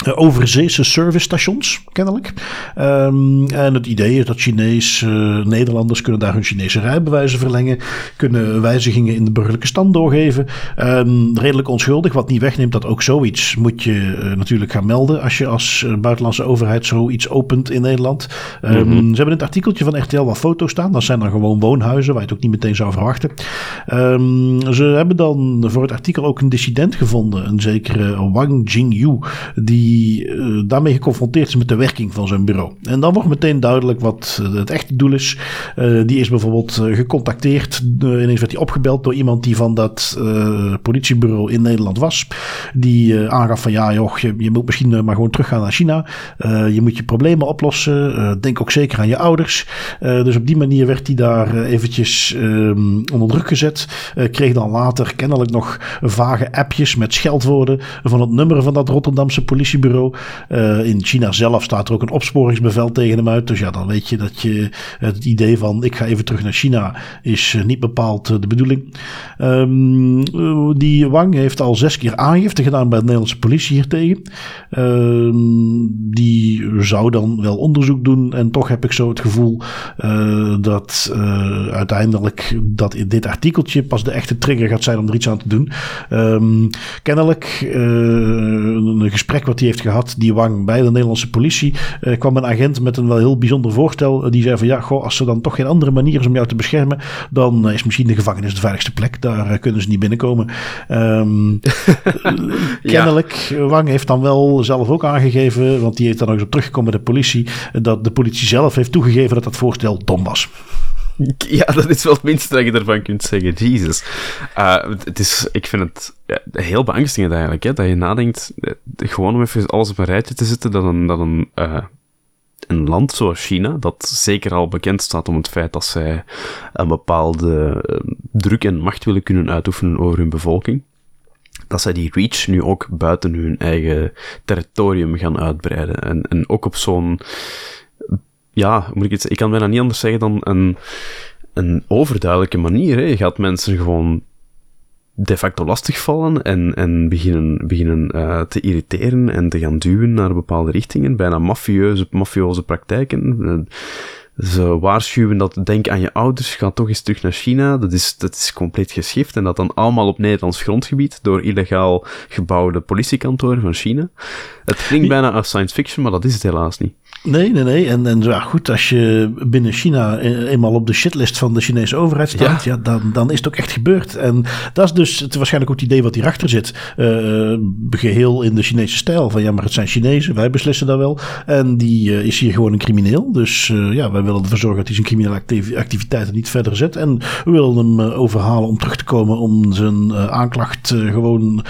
overzeese servicestations, kennelijk. Um, en het idee is dat Chinees, uh, Nederlanders kunnen daar hun Chinese rijbewijzen verlengen, kunnen wijzigingen in de burgerlijke stand doorgeven. Um, redelijk onschuldig, wat niet wegneemt dat ook zoiets moet je uh, natuurlijk gaan melden als je als buitenlandse overheid zoiets opent in Nederland. Um, mm -hmm. Ze hebben in het artikeltje van RTL wat foto's staan. Dat zijn dan gewoon woonhuizen waar je het ook niet meteen zou verwachten. ze hebben dan voor het artikel ook een dissident gevonden, een zekere Wang Jingyu, die die uh, daarmee geconfronteerd is met de werking van zijn bureau. En dan wordt meteen duidelijk wat het echte doel is. Uh, die is bijvoorbeeld gecontacteerd, ineens werd hij opgebeld door iemand die van dat politiebureau in Nederland was. Die aangaf van ja joh, je, je moet misschien maar gewoon teruggaan naar China. je moet je problemen oplossen. denk ook zeker aan je ouders. dus op die manier werd hij daar eventjes ehm, onder druk gezet. kreeg dan later kennelijk nog vage appjes met scheldwoorden van het nummer van dat Rotterdamse politie politiebureau. Uh, in China zelf staat er ook een opsporingsbevel tegen hem uit. Dus ja, dan weet je dat je het idee van ik ga even terug naar China is uh, niet bepaald uh, de bedoeling. Um, die Wang heeft al zes keer aangifte gedaan bij de Nederlandse politie hiertegen. Um, die zou dan wel onderzoek doen. En toch heb ik zo het gevoel dat uiteindelijk dat in dit artikeltje pas de echte trigger gaat zijn om er iets aan te doen. Um, kennelijk een gesprek wat hij heeft gehad, die Wang, bij de Nederlandse politie, uh, kwam een agent met een wel heel bijzonder voorstel. Uh, die zei van ja, goh, als er dan toch geen andere manier is om jou te beschermen, dan uh, is misschien de gevangenis de veiligste plek. Daar kunnen ze niet binnenkomen. Um, kennelijk, ja. Wang heeft dan wel zelf ook aangegeven, want die heeft dan ook zo teruggekomen met de politie, dat de politie zelf heeft toegegeven dat dat voorstel dom was.
Ja, dat is wel het minste dat je ervan kunt zeggen. Jesus. Uh, het is, ik vind het heel beangstigend eigenlijk, hè, dat je nadenkt, gewoon om even alles op een rijtje te zetten, dat een, dat een, uh, een land zoals China, dat zeker al bekend staat om het feit dat zij een bepaalde druk en macht willen kunnen uitoefenen over hun bevolking, dat zij die reach nu ook buiten hun eigen territorium gaan uitbreiden. En, en ook op zo'n ja, moet ik het Ik kan bijna niet anders zeggen dan een, een overduidelijke manier. Hè. Je gaat mensen gewoon de facto lastigvallen en, en beginnen, beginnen uh, te irriteren en te gaan duwen naar bepaalde richtingen. Bijna mafieuze, mafioze praktijken. Ze waarschuwen dat denk aan je ouders, ga toch eens terug naar China. Dat is, dat is compleet geschift en dat dan allemaal op Nederlands grondgebied door illegaal gebouwde politiekantoren van China. Het klinkt bijna als science fiction, maar dat is het helaas niet.
Nee, nee, nee. En, en ja, goed, als je binnen China e-, eenmaal op de shitlist van de Chinese overheid staat, ja. dan, dan is het ook echt gebeurd. En dat is dus het, waarschijnlijk ook het idee wat hierachter zit. Uh, geheel in de Chinese stijl. Van ja, maar het zijn Chinezen, wij beslissen dat wel. En die uh, is hier gewoon een crimineel. Dus uh, ja, wij willen ervoor zorgen dat hij zijn criminele activiteiten niet verder zet. En we willen hem overhalen om terug te komen om zijn aanklacht gewoon,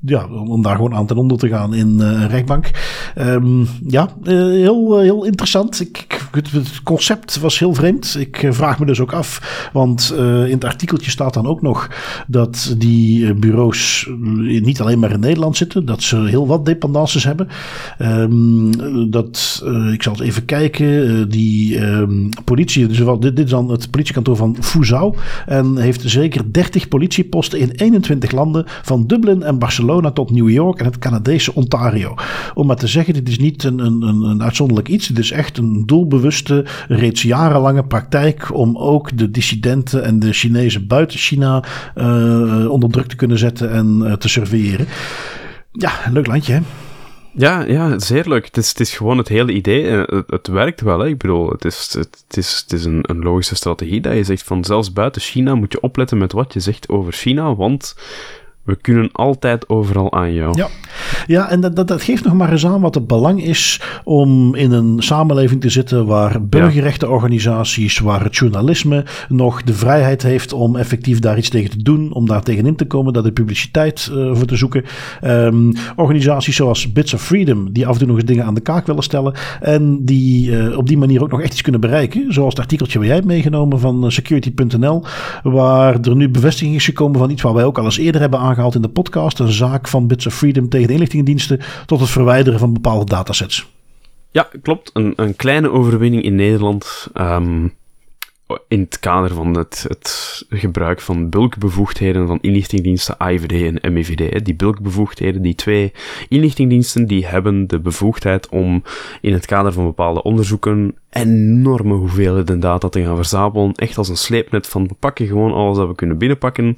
ja, om daar gewoon aan ten onder te gaan in rechtbank. Um, ja, eh, heel, eh, heel interessant. Ik, het, concept was heel vreemd. Ik eh, vraag me dus ook af, want in het artikeltje staat dan ook nog dat die bureaus niet alleen maar in Nederland zitten, dat ze heel wat dependances hebben. Um, dat, ik zal eens even kijken, die um, politie, dus dit, dit is dan het politiekantoor van Fuzhou en heeft zeker 30 politieposten in 21 landen, van Dublin en Barcelona tot New York en het Canadese Ontario. Om maar te zeggen, dit is niet een, een, een uitzonderlijk iets. Het is echt een doelbewuste, reeds jarenlange praktijk om ook de dissidenten en de Chinezen buiten China uh, onder druk te kunnen zetten en uh, te surveilleren. Ja, leuk landje hè?
Ja, ja, zeer leuk. Het is, het is gewoon het hele idee. Het, het werkt wel. Hè. Ik bedoel, het is, het, is, het is een, een logische strategie dat je zegt van zelfs buiten China moet je opletten met wat je zegt over China, want we kunnen altijd overal aan jou.
Ja, ja en dat, dat, dat, geeft nog maar eens aan wat het belang is om in een samenleving te zitten waar burgerrechtenorganisaties, waar het journalisme nog de vrijheid heeft om effectief daar iets tegen te doen, om daar tegenin te komen, daar de publiciteit uh, voor te zoeken. Um, organisaties zoals Bits of Freedom, die af en toe nog eens dingen aan de kaak willen stellen en die uh, op die manier ook nog echt iets kunnen bereiken. Zoals het artikeltje waar jij hebt meegenomen van eh, security.nl, waar er nu bevestiging is gekomen van iets waar wij ook al eens eerder hebben aangehaald aangehaald in de podcast. Een zaak van Bits of Freedom tegen de inlichtingendiensten tot het verwijderen van bepaalde datasets.
Ja, klopt. Een, een kleine overwinning in Nederland. Um, in het kader van het, het gebruik van bulkbevoegdheden van inlichtingendiensten AIVD en MIVD. Die bulkbevoegdheden, die twee inlichtingendiensten, die hebben de bevoegdheid om in het kader van bepaalde onderzoeken enorme hoeveelheden data te gaan verzamelen. Echt als een sleepnet van we pakken gewoon alles dat we kunnen binnenpakken.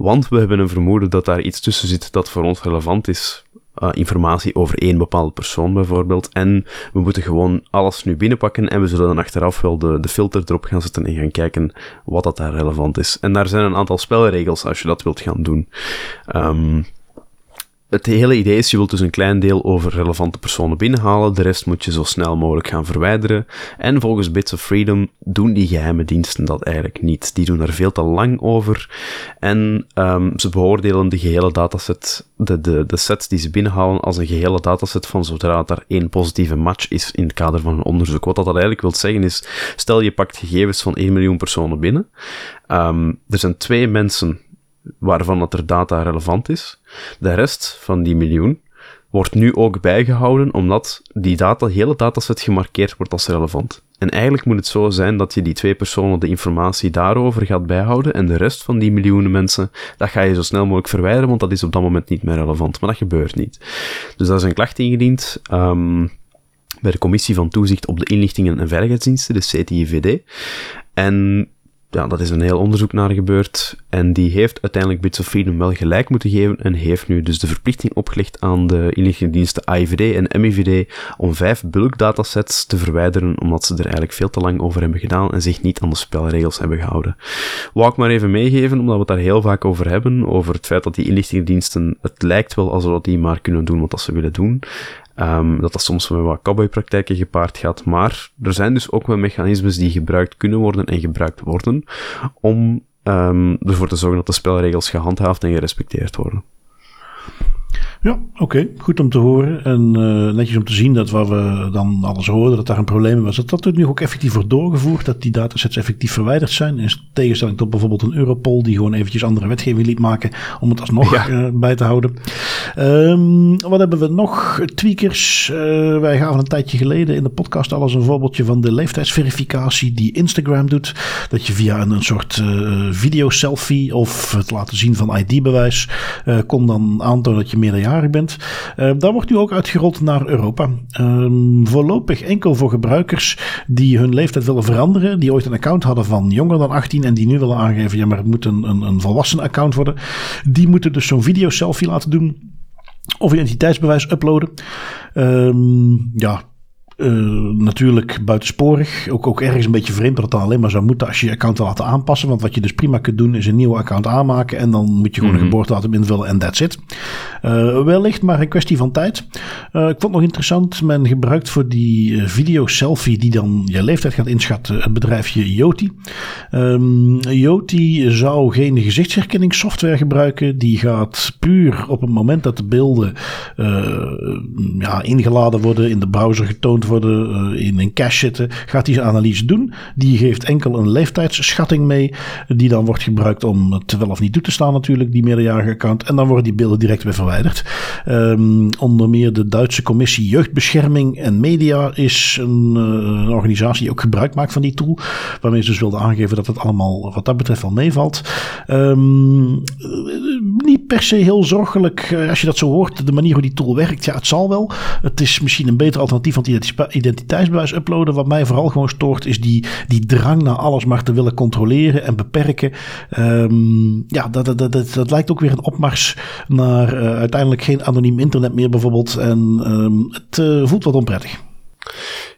Want we hebben een vermoeden dat daar iets tussen zit dat voor ons relevant is. Uh, informatie over één bepaalde persoon bijvoorbeeld. En we moeten gewoon alles nu binnenpakken en we zullen dan achteraf wel de, de filter erop gaan zetten en gaan kijken wat dat daar relevant is. En daar zijn een aantal spelregels als je dat wilt gaan doen. Um, het hele idee is, je wilt dus een klein deel over relevante personen binnenhalen, de rest moet je zo snel mogelijk gaan verwijderen. En volgens Bits of Freedom doen die geheime diensten dat eigenlijk niet. Die doen er veel te lang over en um, ze beoordelen de gehele dataset, de, de, de sets die ze binnenhalen als een gehele dataset van zodra er één positieve match is in het kader van een onderzoek. Wat dat eigenlijk wil zeggen is, stel je pakt gegevens van 1 miljoen personen binnen, um, er zijn twee mensen waarvan dat er data relevant is. De rest van die miljoen wordt nu ook bijgehouden, omdat die data, hele dataset gemarkeerd wordt als relevant. En eigenlijk moet het zo zijn dat je die twee personen de informatie daarover gaat bijhouden en de rest van die miljoenen mensen, dat ga je zo snel mogelijk verwijderen, want dat is op dat moment niet meer relevant. Maar dat gebeurt niet. Dus daar is een klacht ingediend um, bij de Commissie van Toezicht op de Inlichtingen en Veiligheidsdiensten, de CTIVD. En ja, dat is een heel onderzoek naar gebeurd. En die heeft uiteindelijk Bits of Freedom wel gelijk moeten geven. En heeft nu dus de verplichting opgelegd aan de inlichtingendiensten AIVD en MIVD om vijf bulkdatasets te verwijderen, omdat ze er eigenlijk veel te lang over hebben gedaan en zich niet aan de spelregels hebben gehouden. Wou ik maar even meegeven, omdat we het daar heel vaak over hebben, over het feit dat die inlichtingendiensten, het lijkt wel alsof die maar kunnen doen wat ze willen doen. Um, dat dat soms met wat cowboypraktijken gepaard gaat. Maar er zijn dus ook wel mechanismes die gebruikt kunnen worden en gebruikt worden om um, ervoor te zorgen dat de spelregels gehandhaafd en gerespecteerd worden.
Ja, oké. Goed om te horen. En uh, netjes om te zien dat waar we dan alles hoorden, dat daar een probleem was, dat dat er nu ook effectief wordt doorgevoerd, dat die datasets effectief verwijderd zijn. In tegenstelling tot bijvoorbeeld een Europol, die gewoon eventjes andere wetgeving liet maken om het alsnog ja. uh, bij te houden. Um, wat hebben we nog? Tweakers. Uh, wij gaven een tijdje geleden in de podcast al eens een voorbeeldje van de leeftijdsverificatie die Instagram doet. Dat je via een, een soort video selfie of het laten zien van ID-bewijs kon dan aantonen dat je meerderjarig minderjarig bent. Uh, daar wordt nu ook uitgerold naar Europa. Um, voorlopig enkel voor gebruikers die hun leeftijd willen veranderen. Die ooit een account hadden van jonger dan 18 en die nu willen aangeven, ja maar het moet een, een, volwassen account worden. Die moeten dus zo'n video selfie laten doen of identiteitsbewijs uploaden. Um, ja, uh, natuurlijk buitensporig. Ook, ook ergens een beetje vreemd dat het dan alleen maar zou moeten als je je account wil laten aanpassen. Want wat je dus prima kunt doen is een nieuwe account aanmaken. En dan moet je gewoon een mhm. geboortedatum invullen en that's it. Uh, wellicht maar een kwestie van tijd. Uh, ik vond het nog interessant. Men gebruikt voor die video selfie die dan je leeftijd gaat inschatten het bedrijfje Yoti. Um, Yoti zou geen gezichtsherkenningssoftware gebruiken. Die gaat puur op het moment dat de beelden ja, ingeladen worden in de browser getoond worden, uh, in een cache zitten, gaat die analyse doen. Die geeft enkel een leeftijdsschatting mee, die dan wordt gebruikt om het wel of niet toe te staan natuurlijk, die meerderjarige account. En dan worden die beelden direct weer verwijderd. Um, onder meer de Duitse Commissie Jeugdbescherming en Media is een, uh, een, organisatie die ook gebruik maakt van die tool, waarmee ze dus wilden aangeven dat het allemaal wat dat betreft wel meevalt. Um, niet per se heel zorgelijk eh, als je dat zo hoort, de manier hoe die tool werkt. Ja, het zal wel. Het is misschien een beter alternatief, want die identiteitsbewijs uploaden. Wat mij vooral gewoon stoort, is die, die drang naar alles maar te willen controleren en beperken. Um, ja, dat, dat, dat, dat, lijkt ook weer een opmars naar uh, uiteindelijk geen anoniem internet meer bijvoorbeeld. En um, het uh, voelt wat onprettig.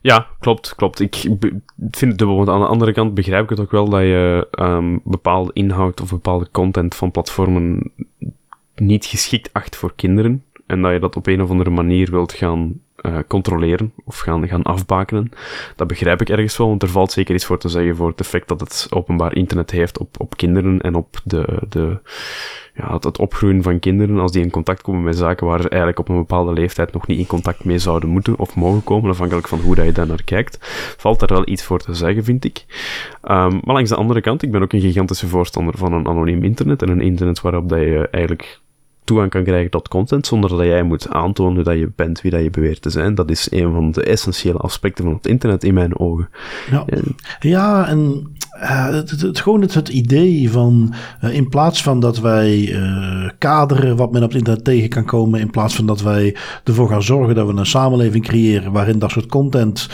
Ja, klopt, klopt. Ik vind het dubbel, aan de andere kant begrijp ik het ook wel dat je um, bepaalde inhoud of bepaalde content van platformen niet geschikt acht voor kinderen. En dat je dat op een of andere manier wilt gaan uh, controleren of gaan, gaan afbakenen. Dat begrijp ik ergens wel, want er valt zeker iets voor te zeggen voor het effect dat het openbaar internet heeft op, op kinderen en op de, de, ja, het, opgroeien van kinderen als die in contact komen met zaken waar ze eigenlijk op een bepaalde leeftijd nog niet in contact mee zouden moeten of mogen komen, afhankelijk van hoe dat je daar naar kijkt, valt daar wel iets voor te zeggen, vind ik. Um, maar langs de andere kant, ik ben ook een gigantische voorstander van een anoniem internet en een internet waarop dat je eigenlijk toegang kan krijgen tot content zonder dat jij moet aantonen dat je bent wie dat je beweert te zijn. Dat is een van de essentiële aspecten van het internet in mijn ogen.
Ja, ja, en uh, het, het, gewoon het, het idee van uh, in plaats van dat wij uh, kaderen wat men op het internet tegen kan komen, in plaats van dat wij ervoor gaan zorgen dat we een samenleving creëren waarin dat soort content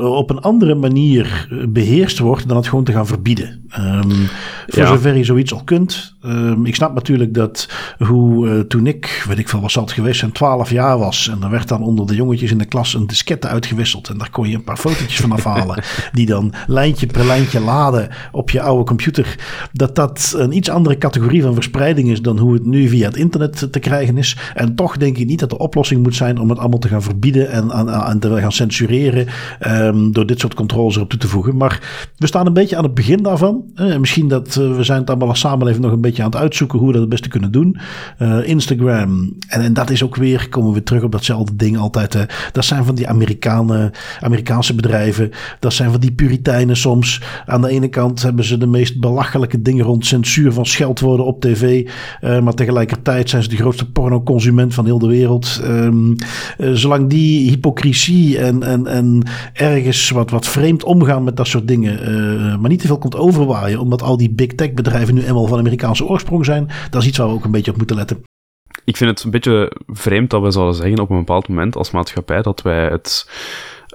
op een andere manier beheerst wordt dan het gewoon te gaan verbieden. Um, voor ja. zover je zoiets al kunt. Um, ik snap natuurlijk dat hoe toen ik, weet ik veel, was het geweest zijn, 12 jaar was en er werd dan onder de jongetjes in de klas een diskette uitgewisseld en daar kon je een paar fotootjes van afhalen die dan lijntje per lijntje laden op je oude computer, dat dat een iets andere categorie van verspreiding is dan hoe het nu via het internet te krijgen is. En toch denk ik niet dat de oplossing moet zijn om het allemaal te gaan verbieden en, en, te gaan censureren um, door dit soort controles erop toe te voegen. Maar we staan een beetje aan het begin daarvan. Misschien dat uh, we zijn het allemaal als samenleving nog een beetje aan het uitzoeken hoe we dat het beste kunnen doen. Uh, Instagram. En, en dat is ook weer, komen we terug op datzelfde ding altijd. dat zijn van die Amerikanen, Amerikaanse bedrijven. Dat zijn van die puriteinen soms. Aan de ene kant hebben ze de meest belachelijke dingen rond censuur van scheldwoorden op tv. Uh, maar tegelijkertijd zijn ze de grootste pornoconsument van heel de wereld. Um, uh, zolang die hypocrisie en, en, en ergens wat, wat vreemd omgaan met dat soort dingen. Uh, maar niet te veel komt overwaaien. Omdat al die big tech bedrijven nu eenmaal van Amerikaanse oorsprong zijn. Dat is iets waar we ook een beetje op moeten letten.
Ik vind het een beetje vreemd dat we zouden zeggen op een bepaald moment als maatschappij dat wij het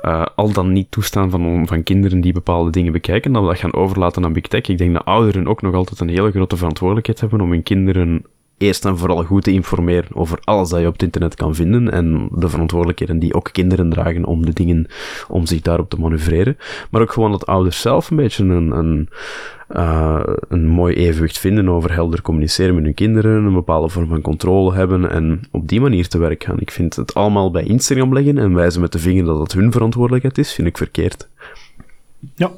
uh, al dan niet toestaan van, van kinderen die bepaalde dingen bekijken, dat we dat gaan overlaten aan Big Tech. Ik denk dat ouderen ook nog altijd een hele grote verantwoordelijkheid hebben om hun kinderen eerst en vooral goed te informeren over alles dat je op het internet kan vinden en de verantwoordelijkheden die ook kinderen dragen om de dingen, om zich daarop te manoeuvreren. Maar ook gewoon dat ouders zelf een beetje een, een, uh, een mooi evenwicht vinden over helder communiceren met hun kinderen, een bepaalde vorm van controle hebben en op die manier te werk gaan. Ik vind het allemaal bij Instagram leggen en wijzen met de vinger dat het hun verantwoordelijkheid is, vind ik verkeerd.
Ja.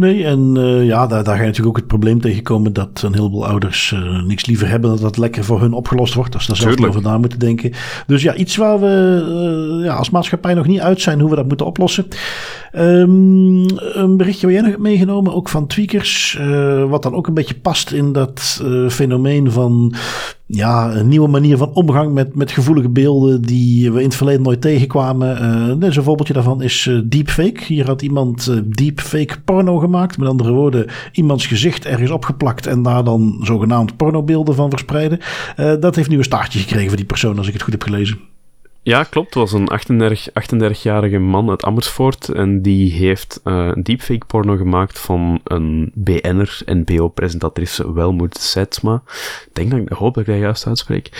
Nee, en uh, ja, daar, daar ga je natuurlijk ook het probleem tegenkomen dat een heleboel ouders uh, niks liever hebben dat dat lekker voor hun opgelost wordt. Als ze daar zelf over na moeten denken. Dus ja, iets waar we uh, ja, als maatschappij nog niet uit zijn hoe we dat moeten oplossen. Um, een berichtje waar jij nog hebt meegenomen, ook van tweakers. Uh, wat dan ook een beetje past in dat uh, fenomeen van ja, een nieuwe manier van omgang met, met gevoelige beelden die we in het verleden nooit tegenkwamen. Uh, dus een voorbeeldje daarvan is deepfake. Hier had iemand deepfake porno gemaakt. Met andere woorden, iemands gezicht ergens opgeplakt en daar dan zogenaamd pornobeelden van verspreiden. dat heeft nu een staartje gekregen voor die persoon, als ik het goed heb gelezen.
Ja, klopt. Het was een 38, 38-jarige man uit Amersfoort en die heeft een deepfake porno gemaakt van een BN'er, NPO-presentatrice Welmoed Setsma. Ik denk dat ik hoop dat ik dat juist uitspreek.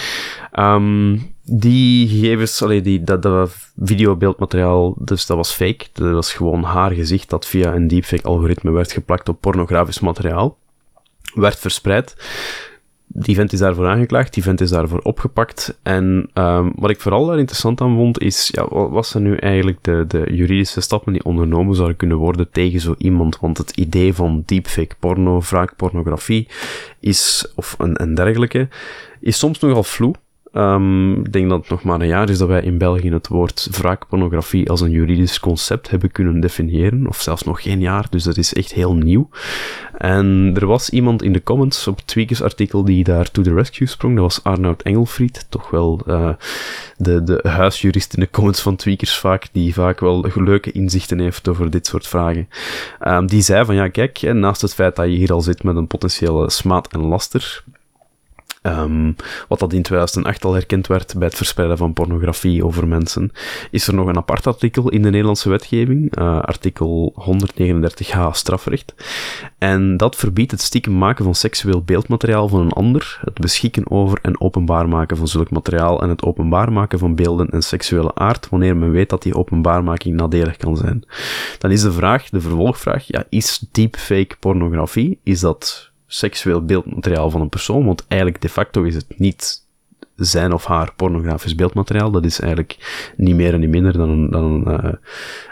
Um, die gegevens, allee, die, dat, dat videobeeldmateriaal, dus dat was fake. Dat was gewoon haar gezicht dat via een deepfake-algoritme werd geplakt op pornografisch materiaal. Werd verspreid die vent is daarvoor aangeklaagd, die vent is daarvoor opgepakt. En um, wat ik vooral daar interessant aan vond, is, ja, wat zijn nu eigenlijk de, de juridische stappen die ondernomen zouden kunnen worden tegen zo iemand? Want het idee van deepfake porno, wraakpornografie, is, of een, en dergelijke, is soms nogal vloe. Um, ik denk dat het nog maar een jaar is dat wij in België het woord wraakpornografie als een juridisch concept hebben kunnen definiëren, of zelfs nog geen jaar, dus dat is echt heel nieuw. En er was iemand in de comments op het Tweakers artikel die daar to the rescue sprong, dat was Arnoud Engelfried, toch wel uh, de, de huisjurist in de comments van Tweakers vaak, die vaak wel leuke inzichten heeft over dit soort vragen. Um, die zei van ja kijk, naast het feit dat je hier al zit met een potentiële smaad en laster, Um, wat dat in 2008 al herkend werd bij het verspreiden van pornografie over mensen, is er nog een apart artikel in de Nederlandse wetgeving, uh, artikel 139h strafrecht. En dat verbiedt het stiekem maken van seksueel beeldmateriaal van een ander, het beschikken over en openbaar maken van zulk materiaal en het openbaar maken van beelden en seksuele aard, wanneer men weet dat die openbaarmaking nadelig kan zijn. Dan is de vraag, de vervolgvraag, ja, is deepfake pornografie, is dat seksueel beeldmateriaal van een persoon, want eigenlijk de facto is het niet zijn of haar pornografisch beeldmateriaal. Dat is eigenlijk niet meer en niet minder dan een, uh,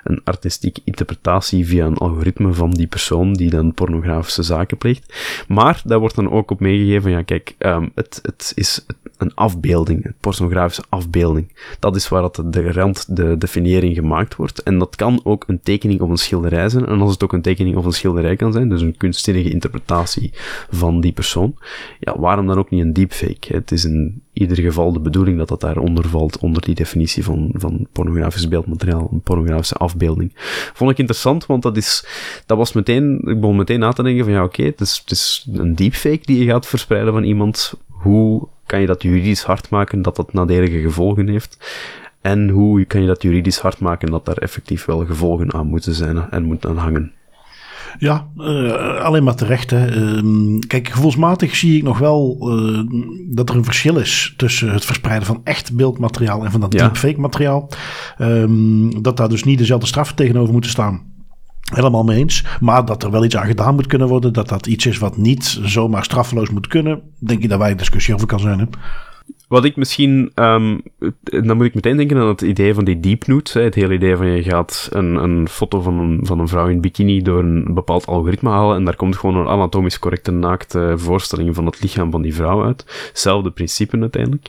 een artistieke interpretatie via een algoritme van die persoon die dan pornografische zaken pleegt. Maar daar wordt dan ook op meegegeven, ja kijk, um, het, het is een afbeelding, een pornografische afbeelding. Dat is waar dat de rand, de definiëring gemaakt wordt. En dat kan ook een tekening of een schilderij zijn. En als het ook een tekening of een schilderij kan zijn, dus een kunstzinnige interpretatie van die persoon, ja, waarom dan ook niet een deepfake? Het is in ieder geval de bedoeling dat dat daaronder valt, onder die definitie van, van pornografisch beeldmateriaal, een pornografische afbeelding. Vond ik interessant, want dat is, dat was meteen, ik begon meteen na te denken van ja, oké, okay, het, het is een deepfake die je gaat verspreiden van iemand. Hoe kan je dat juridisch hard maken dat dat nadelige gevolgen heeft? En hoe kan je dat juridisch hard maken dat daar effectief wel gevolgen aan moeten zijn en moeten aan hangen?
Ja, uh, alleen maar terecht. Hè. Uh, kijk, gevoelsmatig zie ik nog wel uh, dat er een verschil is tussen het verspreiden van echt beeldmateriaal en van dat ja. deepfake materiaal. Um, dat daar dus niet dezelfde straffen tegenover moeten staan. Helemaal mee eens. Maar dat er wel iets aan gedaan moet kunnen worden. Dat dat iets is wat niet zomaar straffeloos moet kunnen. Denk ik dat wij een discussie over kan zijn.
Wat ik misschien, um, dan moet ik meteen denken aan het idee van die deep nude. Het hele idee van je gaat een, een foto van een, van een vrouw in bikini door een bepaald algoritme halen en daar komt gewoon een anatomisch correcte naakte voorstelling van het lichaam van die vrouw uit. Hetzelfde principe uiteindelijk.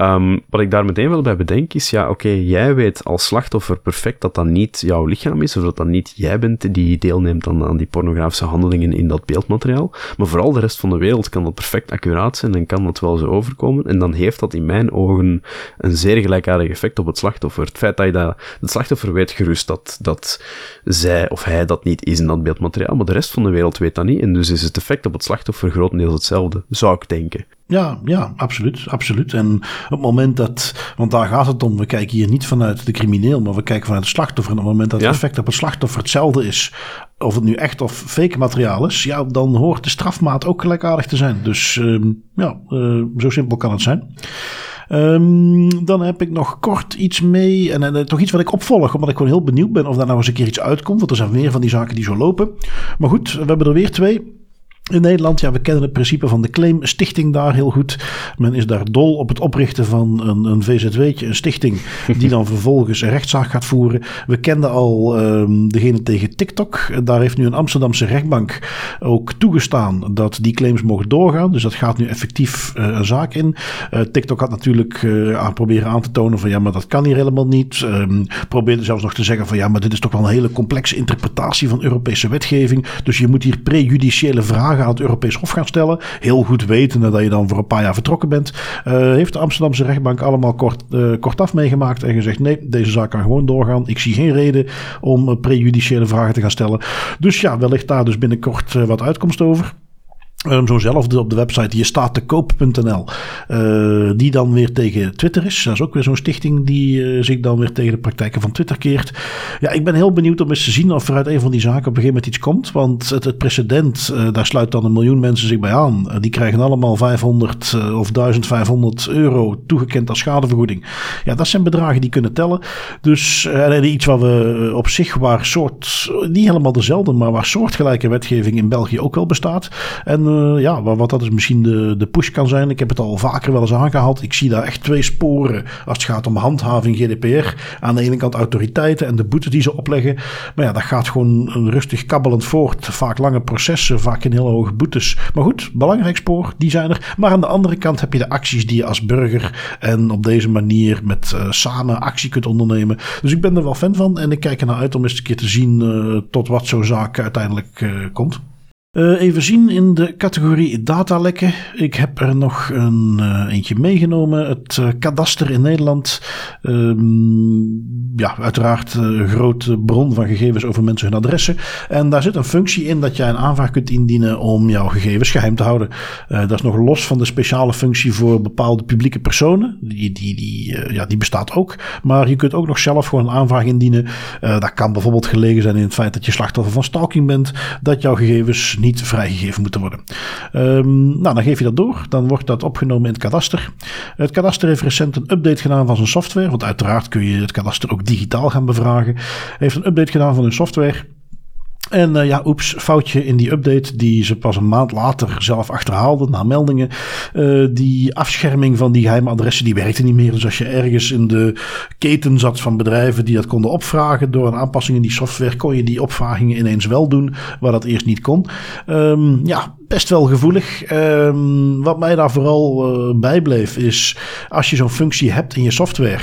Um, wat ik daar meteen wel bij bedenk is, ja, oké, jij weet als slachtoffer perfect dat dat niet jouw lichaam is, of dat dat niet jij bent die deelneemt aan, aan die pornografische handelingen in dat beeldmateriaal. Maar vooral de rest van de wereld kan dat perfect accuraat zijn en kan dat wel zo overkomen. En dan heeft dat in mijn ogen een zeer gelijkaardig effect op het slachtoffer. Het feit dat je dat, het slachtoffer weet gerust dat, dat zij of hij dat niet is in dat beeldmateriaal, maar de rest van de wereld weet dat niet. En dus is het effect op het slachtoffer grotendeels hetzelfde, zou ik denken.
Ja, ja, absoluut, absoluut. En op het moment dat, want daar gaat het om, we kijken hier niet vanuit de crimineel, maar we kijken vanuit het slachtoffer. En op het moment dat het effect op het slachtoffer hetzelfde is, of het nu echt of fake materiaal is, ja, dan hoort de strafmaat ook gelijkaardig te zijn. Dus uh, ja, uh, zo simpel kan het zijn. Um, dan heb ik nog kort iets mee. En uh, toch iets wat ik opvolg, omdat ik gewoon heel benieuwd ben of daar nou eens een keer iets uitkomt. Want er zijn meer van die zaken die zo lopen. Maar goed, we hebben er weer twee. In Nederland, ja, we kennen het principe van de claimstichting daar heel goed. Men is daar dol op het oprichten van een, een VZW'tje, een stichting, die dan vervolgens een rechtszaak gaat voeren. We kenden al um, degene tegen TikTok. Daar heeft nu een Amsterdamse rechtbank ook toegestaan dat die claims mogen doorgaan. Dus dat gaat nu effectief uh, een zaak in. Uh, TikTok had natuurlijk uh, aan proberen aan te tonen van ja, maar dat kan hier helemaal niet. Um, probeerde zelfs nog te zeggen van ja, maar dit is toch wel een hele complexe interpretatie van Europese wetgeving. Dus je moet hier prejudiciële vragen aan het Europees Hof gaan stellen. Heel goed wetende dat je dan voor een paar jaar vertrokken bent. Uh, heeft de Amsterdamse rechtbank allemaal kort, uh, kortaf meegemaakt en gezegd: nee, deze zaak kan gewoon doorgaan. Ik zie geen reden om prejudiciële vragen te gaan stellen. Dus ja, wellicht daar dus binnenkort wat uitkomst over. Um, zo'nzelfde op de website je staat te koop.nl. Uh, die dan weer tegen Twitter is. Dat is ook weer zo'n stichting die uh, zich dan weer tegen de praktijken van Twitter keert. Ja, ik ben heel benieuwd om eens te zien of er uit een van die zaken op een gegeven moment iets komt. Want het, precedent, uh, daar sluit dan een miljoen mensen zich bij aan. die krijgen allemaal 500 of 1500 euro toegekend als schadevergoeding. Ja, dat zijn bedragen die kunnen tellen. Dus iets wat we op zich waar soort, niet helemaal dezelfde, maar waar soortgelijke wetgeving in België ook wel bestaat. En uh, ja, wat dat is misschien de, de push kan zijn. Ik heb het al vaker wel eens aangehaald. Ik zie daar echt twee sporen als het gaat om handhaving GDPR. Aan de ene kant autoriteiten en de boete die ze opleggen. Maar ja, dat gaat gewoon rustig kabbelend voort. Vaak lange processen, vaak in hele hoge boetes. Maar goed, belangrijk spoor, die zijn er. Maar aan de andere kant heb je de acties die je als burger en op deze manier met uh, samen actie kunt ondernemen. Dus ik ben er wel fan van en ik kijk er naar uit om eens een keer te zien uh, tot wat zo'n zaak uiteindelijk komt. Uh, even zien in de categorie datalekken. Ik heb er nog een uh, eentje meegenomen. Het uh, kadaster in Nederland. Um, ja, uiteraard een grote bron van gegevens over mensen hun adressen. En daar zit een functie in dat jij een aanvraag kunt indienen om jouw gegevens geheim te houden. dat is nog los van de speciale functie voor bepaalde publieke personen. Die, die, die, ja, die bestaat ook. Maar je kunt ook nog zelf gewoon een aanvraag indienen. dat kan bijvoorbeeld gelegen zijn in het feit dat je slachtoffer van stalking bent. Dat jouw gegevens niet vrijgegeven moeten worden. Um, nou, dan geef je dat door. Dan wordt dat opgenomen in het kadaster. Het kadaster heeft recent een update gedaan van zijn software. Want uiteraard kun je het kadaster ook digitaal gaan bevragen. Heeft een update gedaan van hun software. En uh, ja, oeps, foutje in die update die ze pas een maand later zelf achterhaalden na meldingen. Uh, die afscherming van die geheime adressen die werkte niet meer. Dus als je ergens in de keten zat van bedrijven die dat konden opvragen door een aanpassing in die software, kon je die opvragingen ineens wel doen, waar dat eerst niet kon. Um, ja, best wel gevoelig. Um, wat mij daar vooral uh, bijbleef is als je zo'n functie hebt in je software.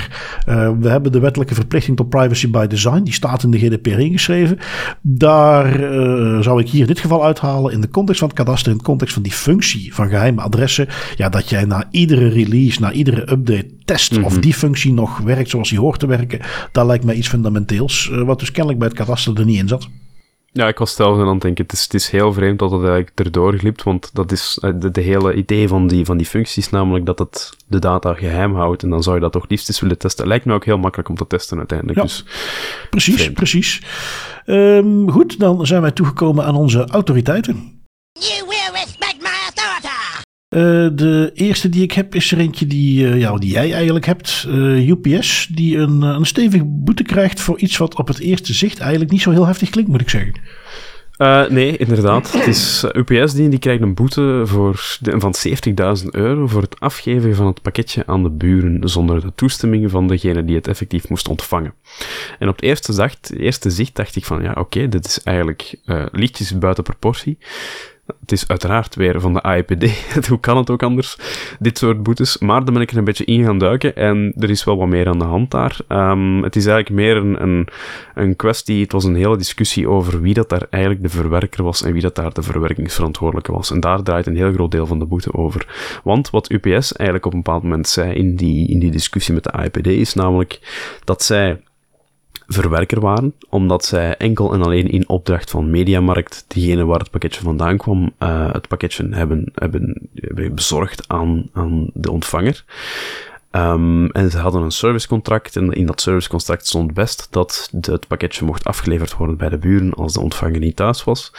We hebben de wettelijke verplichting tot privacy by design. Die staat in de GDPR ingeschreven. Daar uh, zou ik hier in dit geval uithalen in de context van het kadaster, in de context van die functie van geheime adressen. Ja, dat jij na iedere release, na iedere update test mm -hmm. of die functie nog werkt zoals die hoort te werken. Dat lijkt mij iets fundamenteels. wat dus kennelijk bij het kadaster er niet in zat.
Ja, ik was zelf aan het denken, het is, het is heel vreemd dat het eigenlijk erdoor glipt, want dat is de, de, hele idee van die, van die functies, namelijk dat het de data geheim houdt en dan zou je dat toch liefst eens willen testen. Lijkt me ook heel makkelijk om te testen uiteindelijk.
Ja,
dus,
precies, vreemd. precies. Um, goed, dan zijn wij toegekomen aan onze autoriteiten. You will respect my authority! Uh, de eerste die ik heb is er eentje die, uh, ja, die jij eigenlijk hebt. Uh, UPS, die een, een stevige boete krijgt voor iets wat op het eerste zicht eigenlijk niet zo heel heftig klinkt, moet ik zeggen.
Uh, nee, inderdaad. Het is UPS die, die krijgt een boete voor van 70.000 euro voor het afgeven van het pakketje aan de buren zonder de toestemming van degene die het effectief moest ontvangen. En op het eerste, zacht, eerste zicht dacht ik van ja, oké, dit is eigenlijk uh, lichtjes buiten proportie. Het is uiteraard weer van de AIPD. Hoe kan het ook anders? Dit soort boetes. Maar daar ben ik er een beetje in gaan duiken. En er is wel wat meer aan de hand daar. Um, het is eigenlijk meer een, een, een kwestie. Het was een hele discussie over wie dat daar eigenlijk de verwerker was. En wie dat daar de verwerkingsverantwoordelijke was. En daar draait een heel groot deel van de boete over. Want wat UPS eigenlijk op een bepaald moment zei in die, in die discussie met de AIPD is namelijk dat zij verwerker waren, omdat zij enkel en alleen in opdracht van Mediamarkt, degene waar het pakketje vandaan kwam, uh, het pakketje hebben, hebben, hebben bezorgd aan, aan de ontvanger. Um, en ze hadden een servicecontract en in dat servicecontract stond best dat het pakketje mocht afgeleverd worden bij de buren als de ontvanger niet thuis was.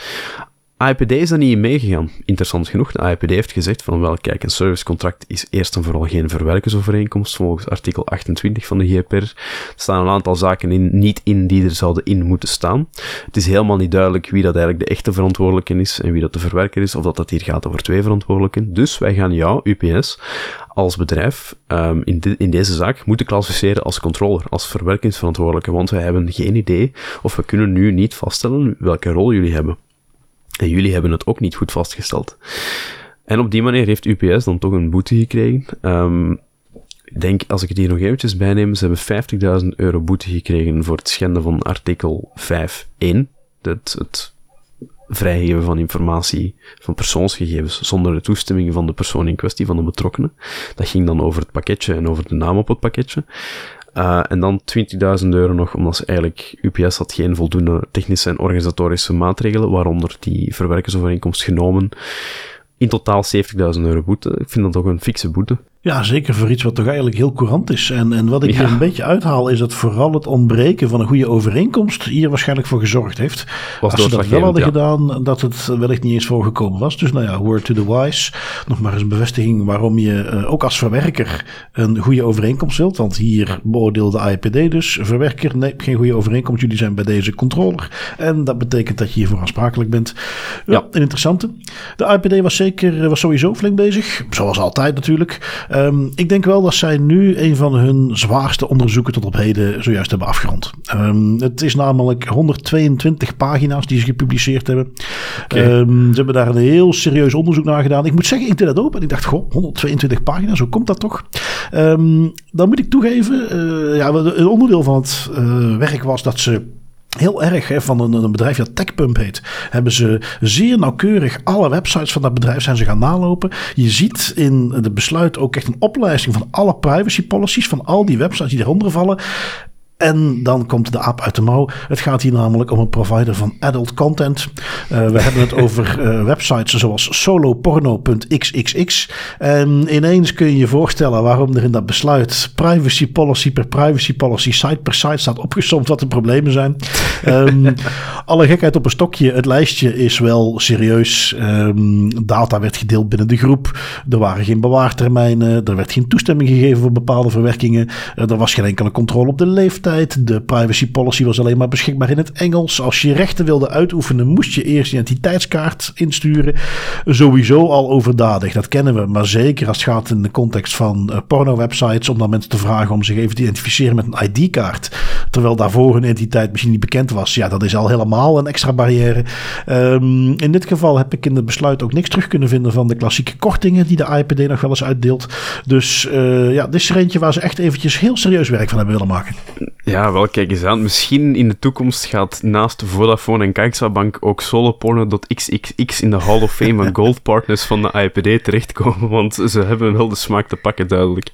AIPD is daar niet meegegaan. Interessant genoeg, de AIPD heeft gezegd van wel, kijk, een servicecontract is eerst en vooral geen verwerkersovereenkomst volgens artikel 28 van de GPR. Er staan een aantal zaken in, niet in die er zouden in moeten staan. Het is helemaal niet duidelijk wie dat eigenlijk de echte verantwoordelijke is en wie dat de verwerker is, of dat dat hier gaat over twee verantwoordelijken. Dus wij gaan jou, UPS, als bedrijf um, in, in deze zaak moeten klassificeren als controller, als verwerkingsverantwoordelijke, want wij hebben geen idee of we kunnen nu niet vaststellen welke rol jullie hebben. En jullie hebben het ook niet goed vastgesteld. En op die manier heeft UPS dan toch een boete gekregen. Um, ik denk, als ik het hier nog eventjes bijneem, ze hebben 50.000 euro boete gekregen voor het schenden van artikel 5.1. Het, het vrijgeven van informatie van persoonsgegevens zonder de toestemming van de persoon in kwestie, van de betrokkenen. Dat ging dan over het pakketje en over de naam op het pakketje. Uh, en dan 20.000 euro nog, omdat ze eigenlijk, UPS had geen voldoende technische en organisatorische maatregelen, waaronder die verwerkersovereenkomst genomen. In totaal 70.000 euro boete. Ik vind dat toch een fikse boete.
Ja, zeker voor iets wat toch eigenlijk heel courant is. En, en wat ik hier een beetje uithaal is dat vooral het ontbreken van een goede overeenkomst hier waarschijnlijk voor gezorgd heeft. Was Als ze dat wel hadden gedaan, dat het wellicht niet eens voorgekomen was. Dus nou ja, word to the wise. Nog maar eens een bevestiging waarom je uh, ook als verwerker een goede overeenkomst wilt. Want hier beoordeelde AIPD dus. Verwerker, nee, geen goede overeenkomst. Jullie zijn bij deze controller. En dat betekent dat je hiervoor aansprakelijk bent. Ja, een interessante. De AIPD was zeker, was sowieso flink bezig. Zoals altijd natuurlijk. Um, ik denk wel dat zij nu een van hun zwaarste onderzoeken tot op heden zojuist hebben afgerond. Um, het is namelijk 122 pagina's die ze gepubliceerd hebben. Okay. Um, ehm, ze hebben daar een heel serieus onderzoek naar gedaan. Ik moet zeggen, ik deed dat open en ik dacht, goh, 122 pagina's, hoe komt dat toch? dan moet ik toegeven, uh, ja, een onderdeel van het uh, werk was dat ze Heel erg, hè, van een, een, bedrijf dat TechPump heet, hebben ze zeer nauwkeurig alle websites van dat bedrijf zijn ze gaan nalopen. Je ziet in de besluit ook echt een oplijsting van alle privacy policies van al die websites die eronder vallen. En dan komt de aap uit de mouw. Het gaat hier namelijk om een provider van adult content. Uh, we hebben het over uh, websites zoals soloporno.xxx. En ineens kun je je voorstellen waarom er in dat besluit privacy policy per privacy policy, site per site staat opgesomd wat de problemen zijn. um, alle gekheid op een stokje. Het lijstje is wel serieus. Um, data werd gedeeld binnen de groep. Er waren geen bewaartermijnen. Er werd geen toestemming gegeven voor bepaalde verwerkingen. Uh, er was geen enkele controle op de leeftijd. De privacy policy was alleen maar beschikbaar in het Engels. Als je rechten wilde uitoefenen, moest je eerst je identiteitskaart insturen. Sowieso al overdadig, dat kennen we. Maar zeker als het gaat in de context van uh, porno-websites, om dan mensen te vragen om zich even te identificeren met een ID-kaart. Terwijl daarvoor hun identiteit misschien niet bekend was. Ja, dat is al helemaal een extra barrière. Um, in dit geval heb ik in het besluit ook niks terug kunnen vinden van de klassieke kortingen die de IPD nog wel eens uitdeelt. Dus uh, ja, dit is er eentje waar ze echt eventjes heel serieus werk van hebben willen maken.
Ja, wel, kijk eens aan. Misschien in de toekomst gaat naast Vodafone en CaixaBank ook soloporno.xxx in de Hall of Fame van Gold Partners van de IPD terechtkomen, want ze hebben wel de smaak te pakken, duidelijk.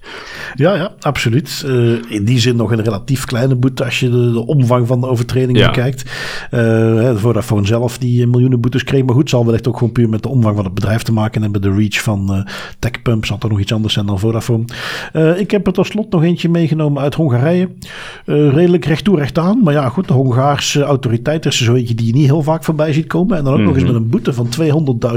Ja, ja, absoluut. Uh, in die zin nog een relatief kleine boete als je de, de omvang van de overtredingen ja. bekijkt. Uh, Vodafone zelf die miljoenen boetes kreeg, maar goed, zal wellicht ook gewoon puur met de omvang van het bedrijf te maken hebben. De reach van uh, TechPump zal toch nog iets anders zijn dan Vodafone. ik heb er tot slot nog eentje meegenomen uit Hongarije. Uh, redelijk recht toe, recht aan. Maar ja, goed, de Hongaarse autoriteit is zo eentje die je niet heel vaak voorbij ziet komen. En dan ook nog eens mhm. met een boete van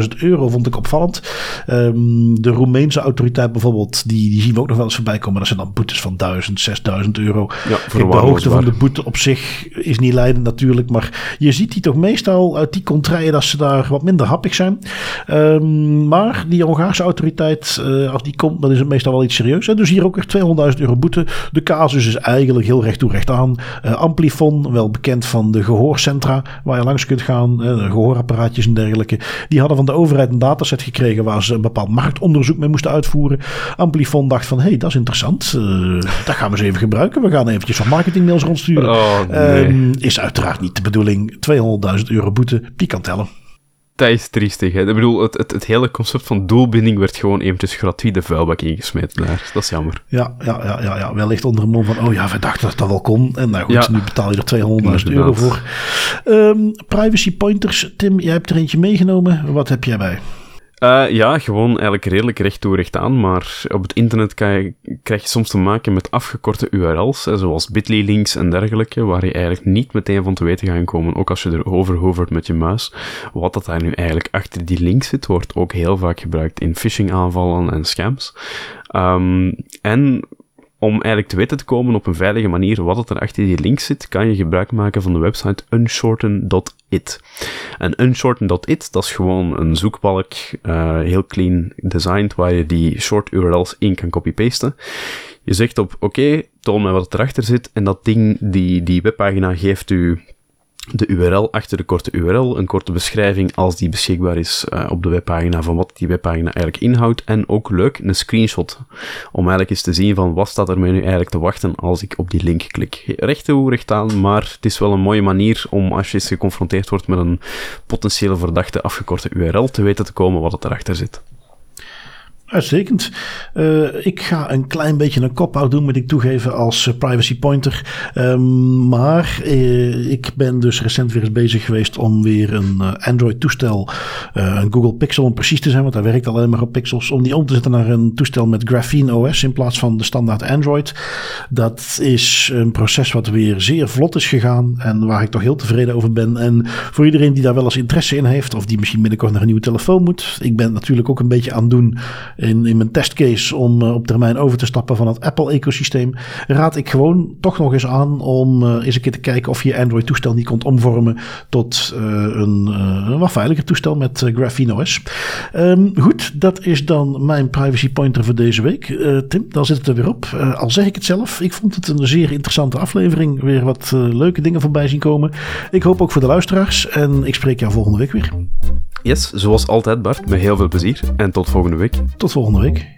200.000 euro, vond ik opvallend. Um, de Roemeense autoriteit bijvoorbeeld, die, die zien we ook nog wel eens voorbij komen. Dat zijn dan boetes van 1000, 6000 euro. Ja, voor de hoogte van de boete op zich is niet leidend natuurlijk. Maar je ziet die toch meestal uit die contraien dat ze daar wat minder happig zijn. Um, maar die Hongaarse autoriteit, uh, als die komt, dan is het meestal wel iets serieus. Dus hier ook weer 200.000 euro boete. De casus is eigenlijk heel recht toe recht aan. Uh, Amplifon, wel bekend van de gehoorcentra waar je langs kunt gaan, uh, gehoorapparaatjes en dergelijke. Die hadden van de overheid een dataset gekregen waar ze een bepaald marktonderzoek mee moesten uitvoeren. Amplifon dacht van, hé, hey, dat is interessant. Uh, dat gaan we eens even gebruiken. We gaan eventjes van marketingmails rondsturen. Oh, nee. Ehm, is uiteraard niet de bedoeling. 200.000 euro boete, die kan tellen
dat is triestig. Hè. Ik bedoel, het, het, het, hele concept van doelbinding werd gewoon eventjes gratuit de vuilbak ingesmeten daar. Dat is jammer.
Ja, ja, ja, ja, ja. wellicht onder een mond van, oh ja, we dachten dat dat wel kon. En nou goed, nu betaal je er 200.000 euro voor. Um, privacy pointers, Tim, jij hebt er eentje meegenomen. Wat heb jij bij?
Uh, ja, gewoon eigenlijk redelijk recht toe recht aan, maar op het internet kan je, krijg je soms te maken met afgekorte URL's, zoals bit.ly links en dergelijke, waar je eigenlijk niet meteen van te weten gaat komen, ook als je erover hovert met je muis. Wat dat daar nu eigenlijk achter die link zit, wordt ook heel vaak gebruikt in phishing aanvallen en scams. Um, en om eigenlijk te weten te komen op een veilige manier wat er achter die link zit, kan je gebruik maken van de website unshorten.it. En unshorten.it, dat is gewoon een zoekbalk, uh, heel clean designed, waar je die short URL's in kan copy-pasten. Je zegt op, oké, toon mij wat erachter zit, en dat ding, die, die webpagina geeft u de URL achter de korte URL, een korte beschrijving als die beschikbaar is uh, op de webpagina van wat die webpagina eigenlijk inhoudt en ook leuk een screenshot om eigenlijk eens te zien van wat staat er mij nu eigenlijk te wachten als ik op die link klik. Recht toe, recht aan, maar het is wel een mooie manier om als je eens geconfronteerd wordt met een potentiële verdachte afgekorte URL te weten te komen wat het erachter zit.
Uitstekend. Uh, ik ga een klein beetje een kop-out doen, moet ik toegeven, als uh, privacy pointer. Um, maar uh, ik ben dus recent weer eens bezig geweest om weer een Android-toestel, een Google Pixel om precies te zijn, want daar werkt alleen maar op pixels, om die om te zetten naar een toestel met Graphene OS in plaats van de standaard Android. Dat is een proces wat weer zeer vlot is gegaan en waar ik toch heel tevreden over ben. En voor iedereen die daar wel eens interesse in heeft, of die misschien binnenkort naar een nieuwe telefoon moet, ik ben natuurlijk ook een beetje aan het doen in, in mijn testcase om uh, op termijn over te stappen van het Apple-ecosysteem, raad ik gewoon toch nog eens aan om uh, eens een keer te kijken of je Android-toestel niet kunt omvormen tot uh, een, een, wat veiliger toestel met Graphene OS. Um, goed, dat is dan mijn privacy pointer voor deze week. Tim, dan zit het er weer op. al zeg ik het zelf, ik vond het een zeer interessante aflevering. Weer wat leuke dingen voorbij zien komen. Ik hoop ook voor de luisteraars en ik spreek jou volgende week weer.
Yes, zoals altijd Bart, met heel veel plezier en tot volgende week.
Tot volgende week.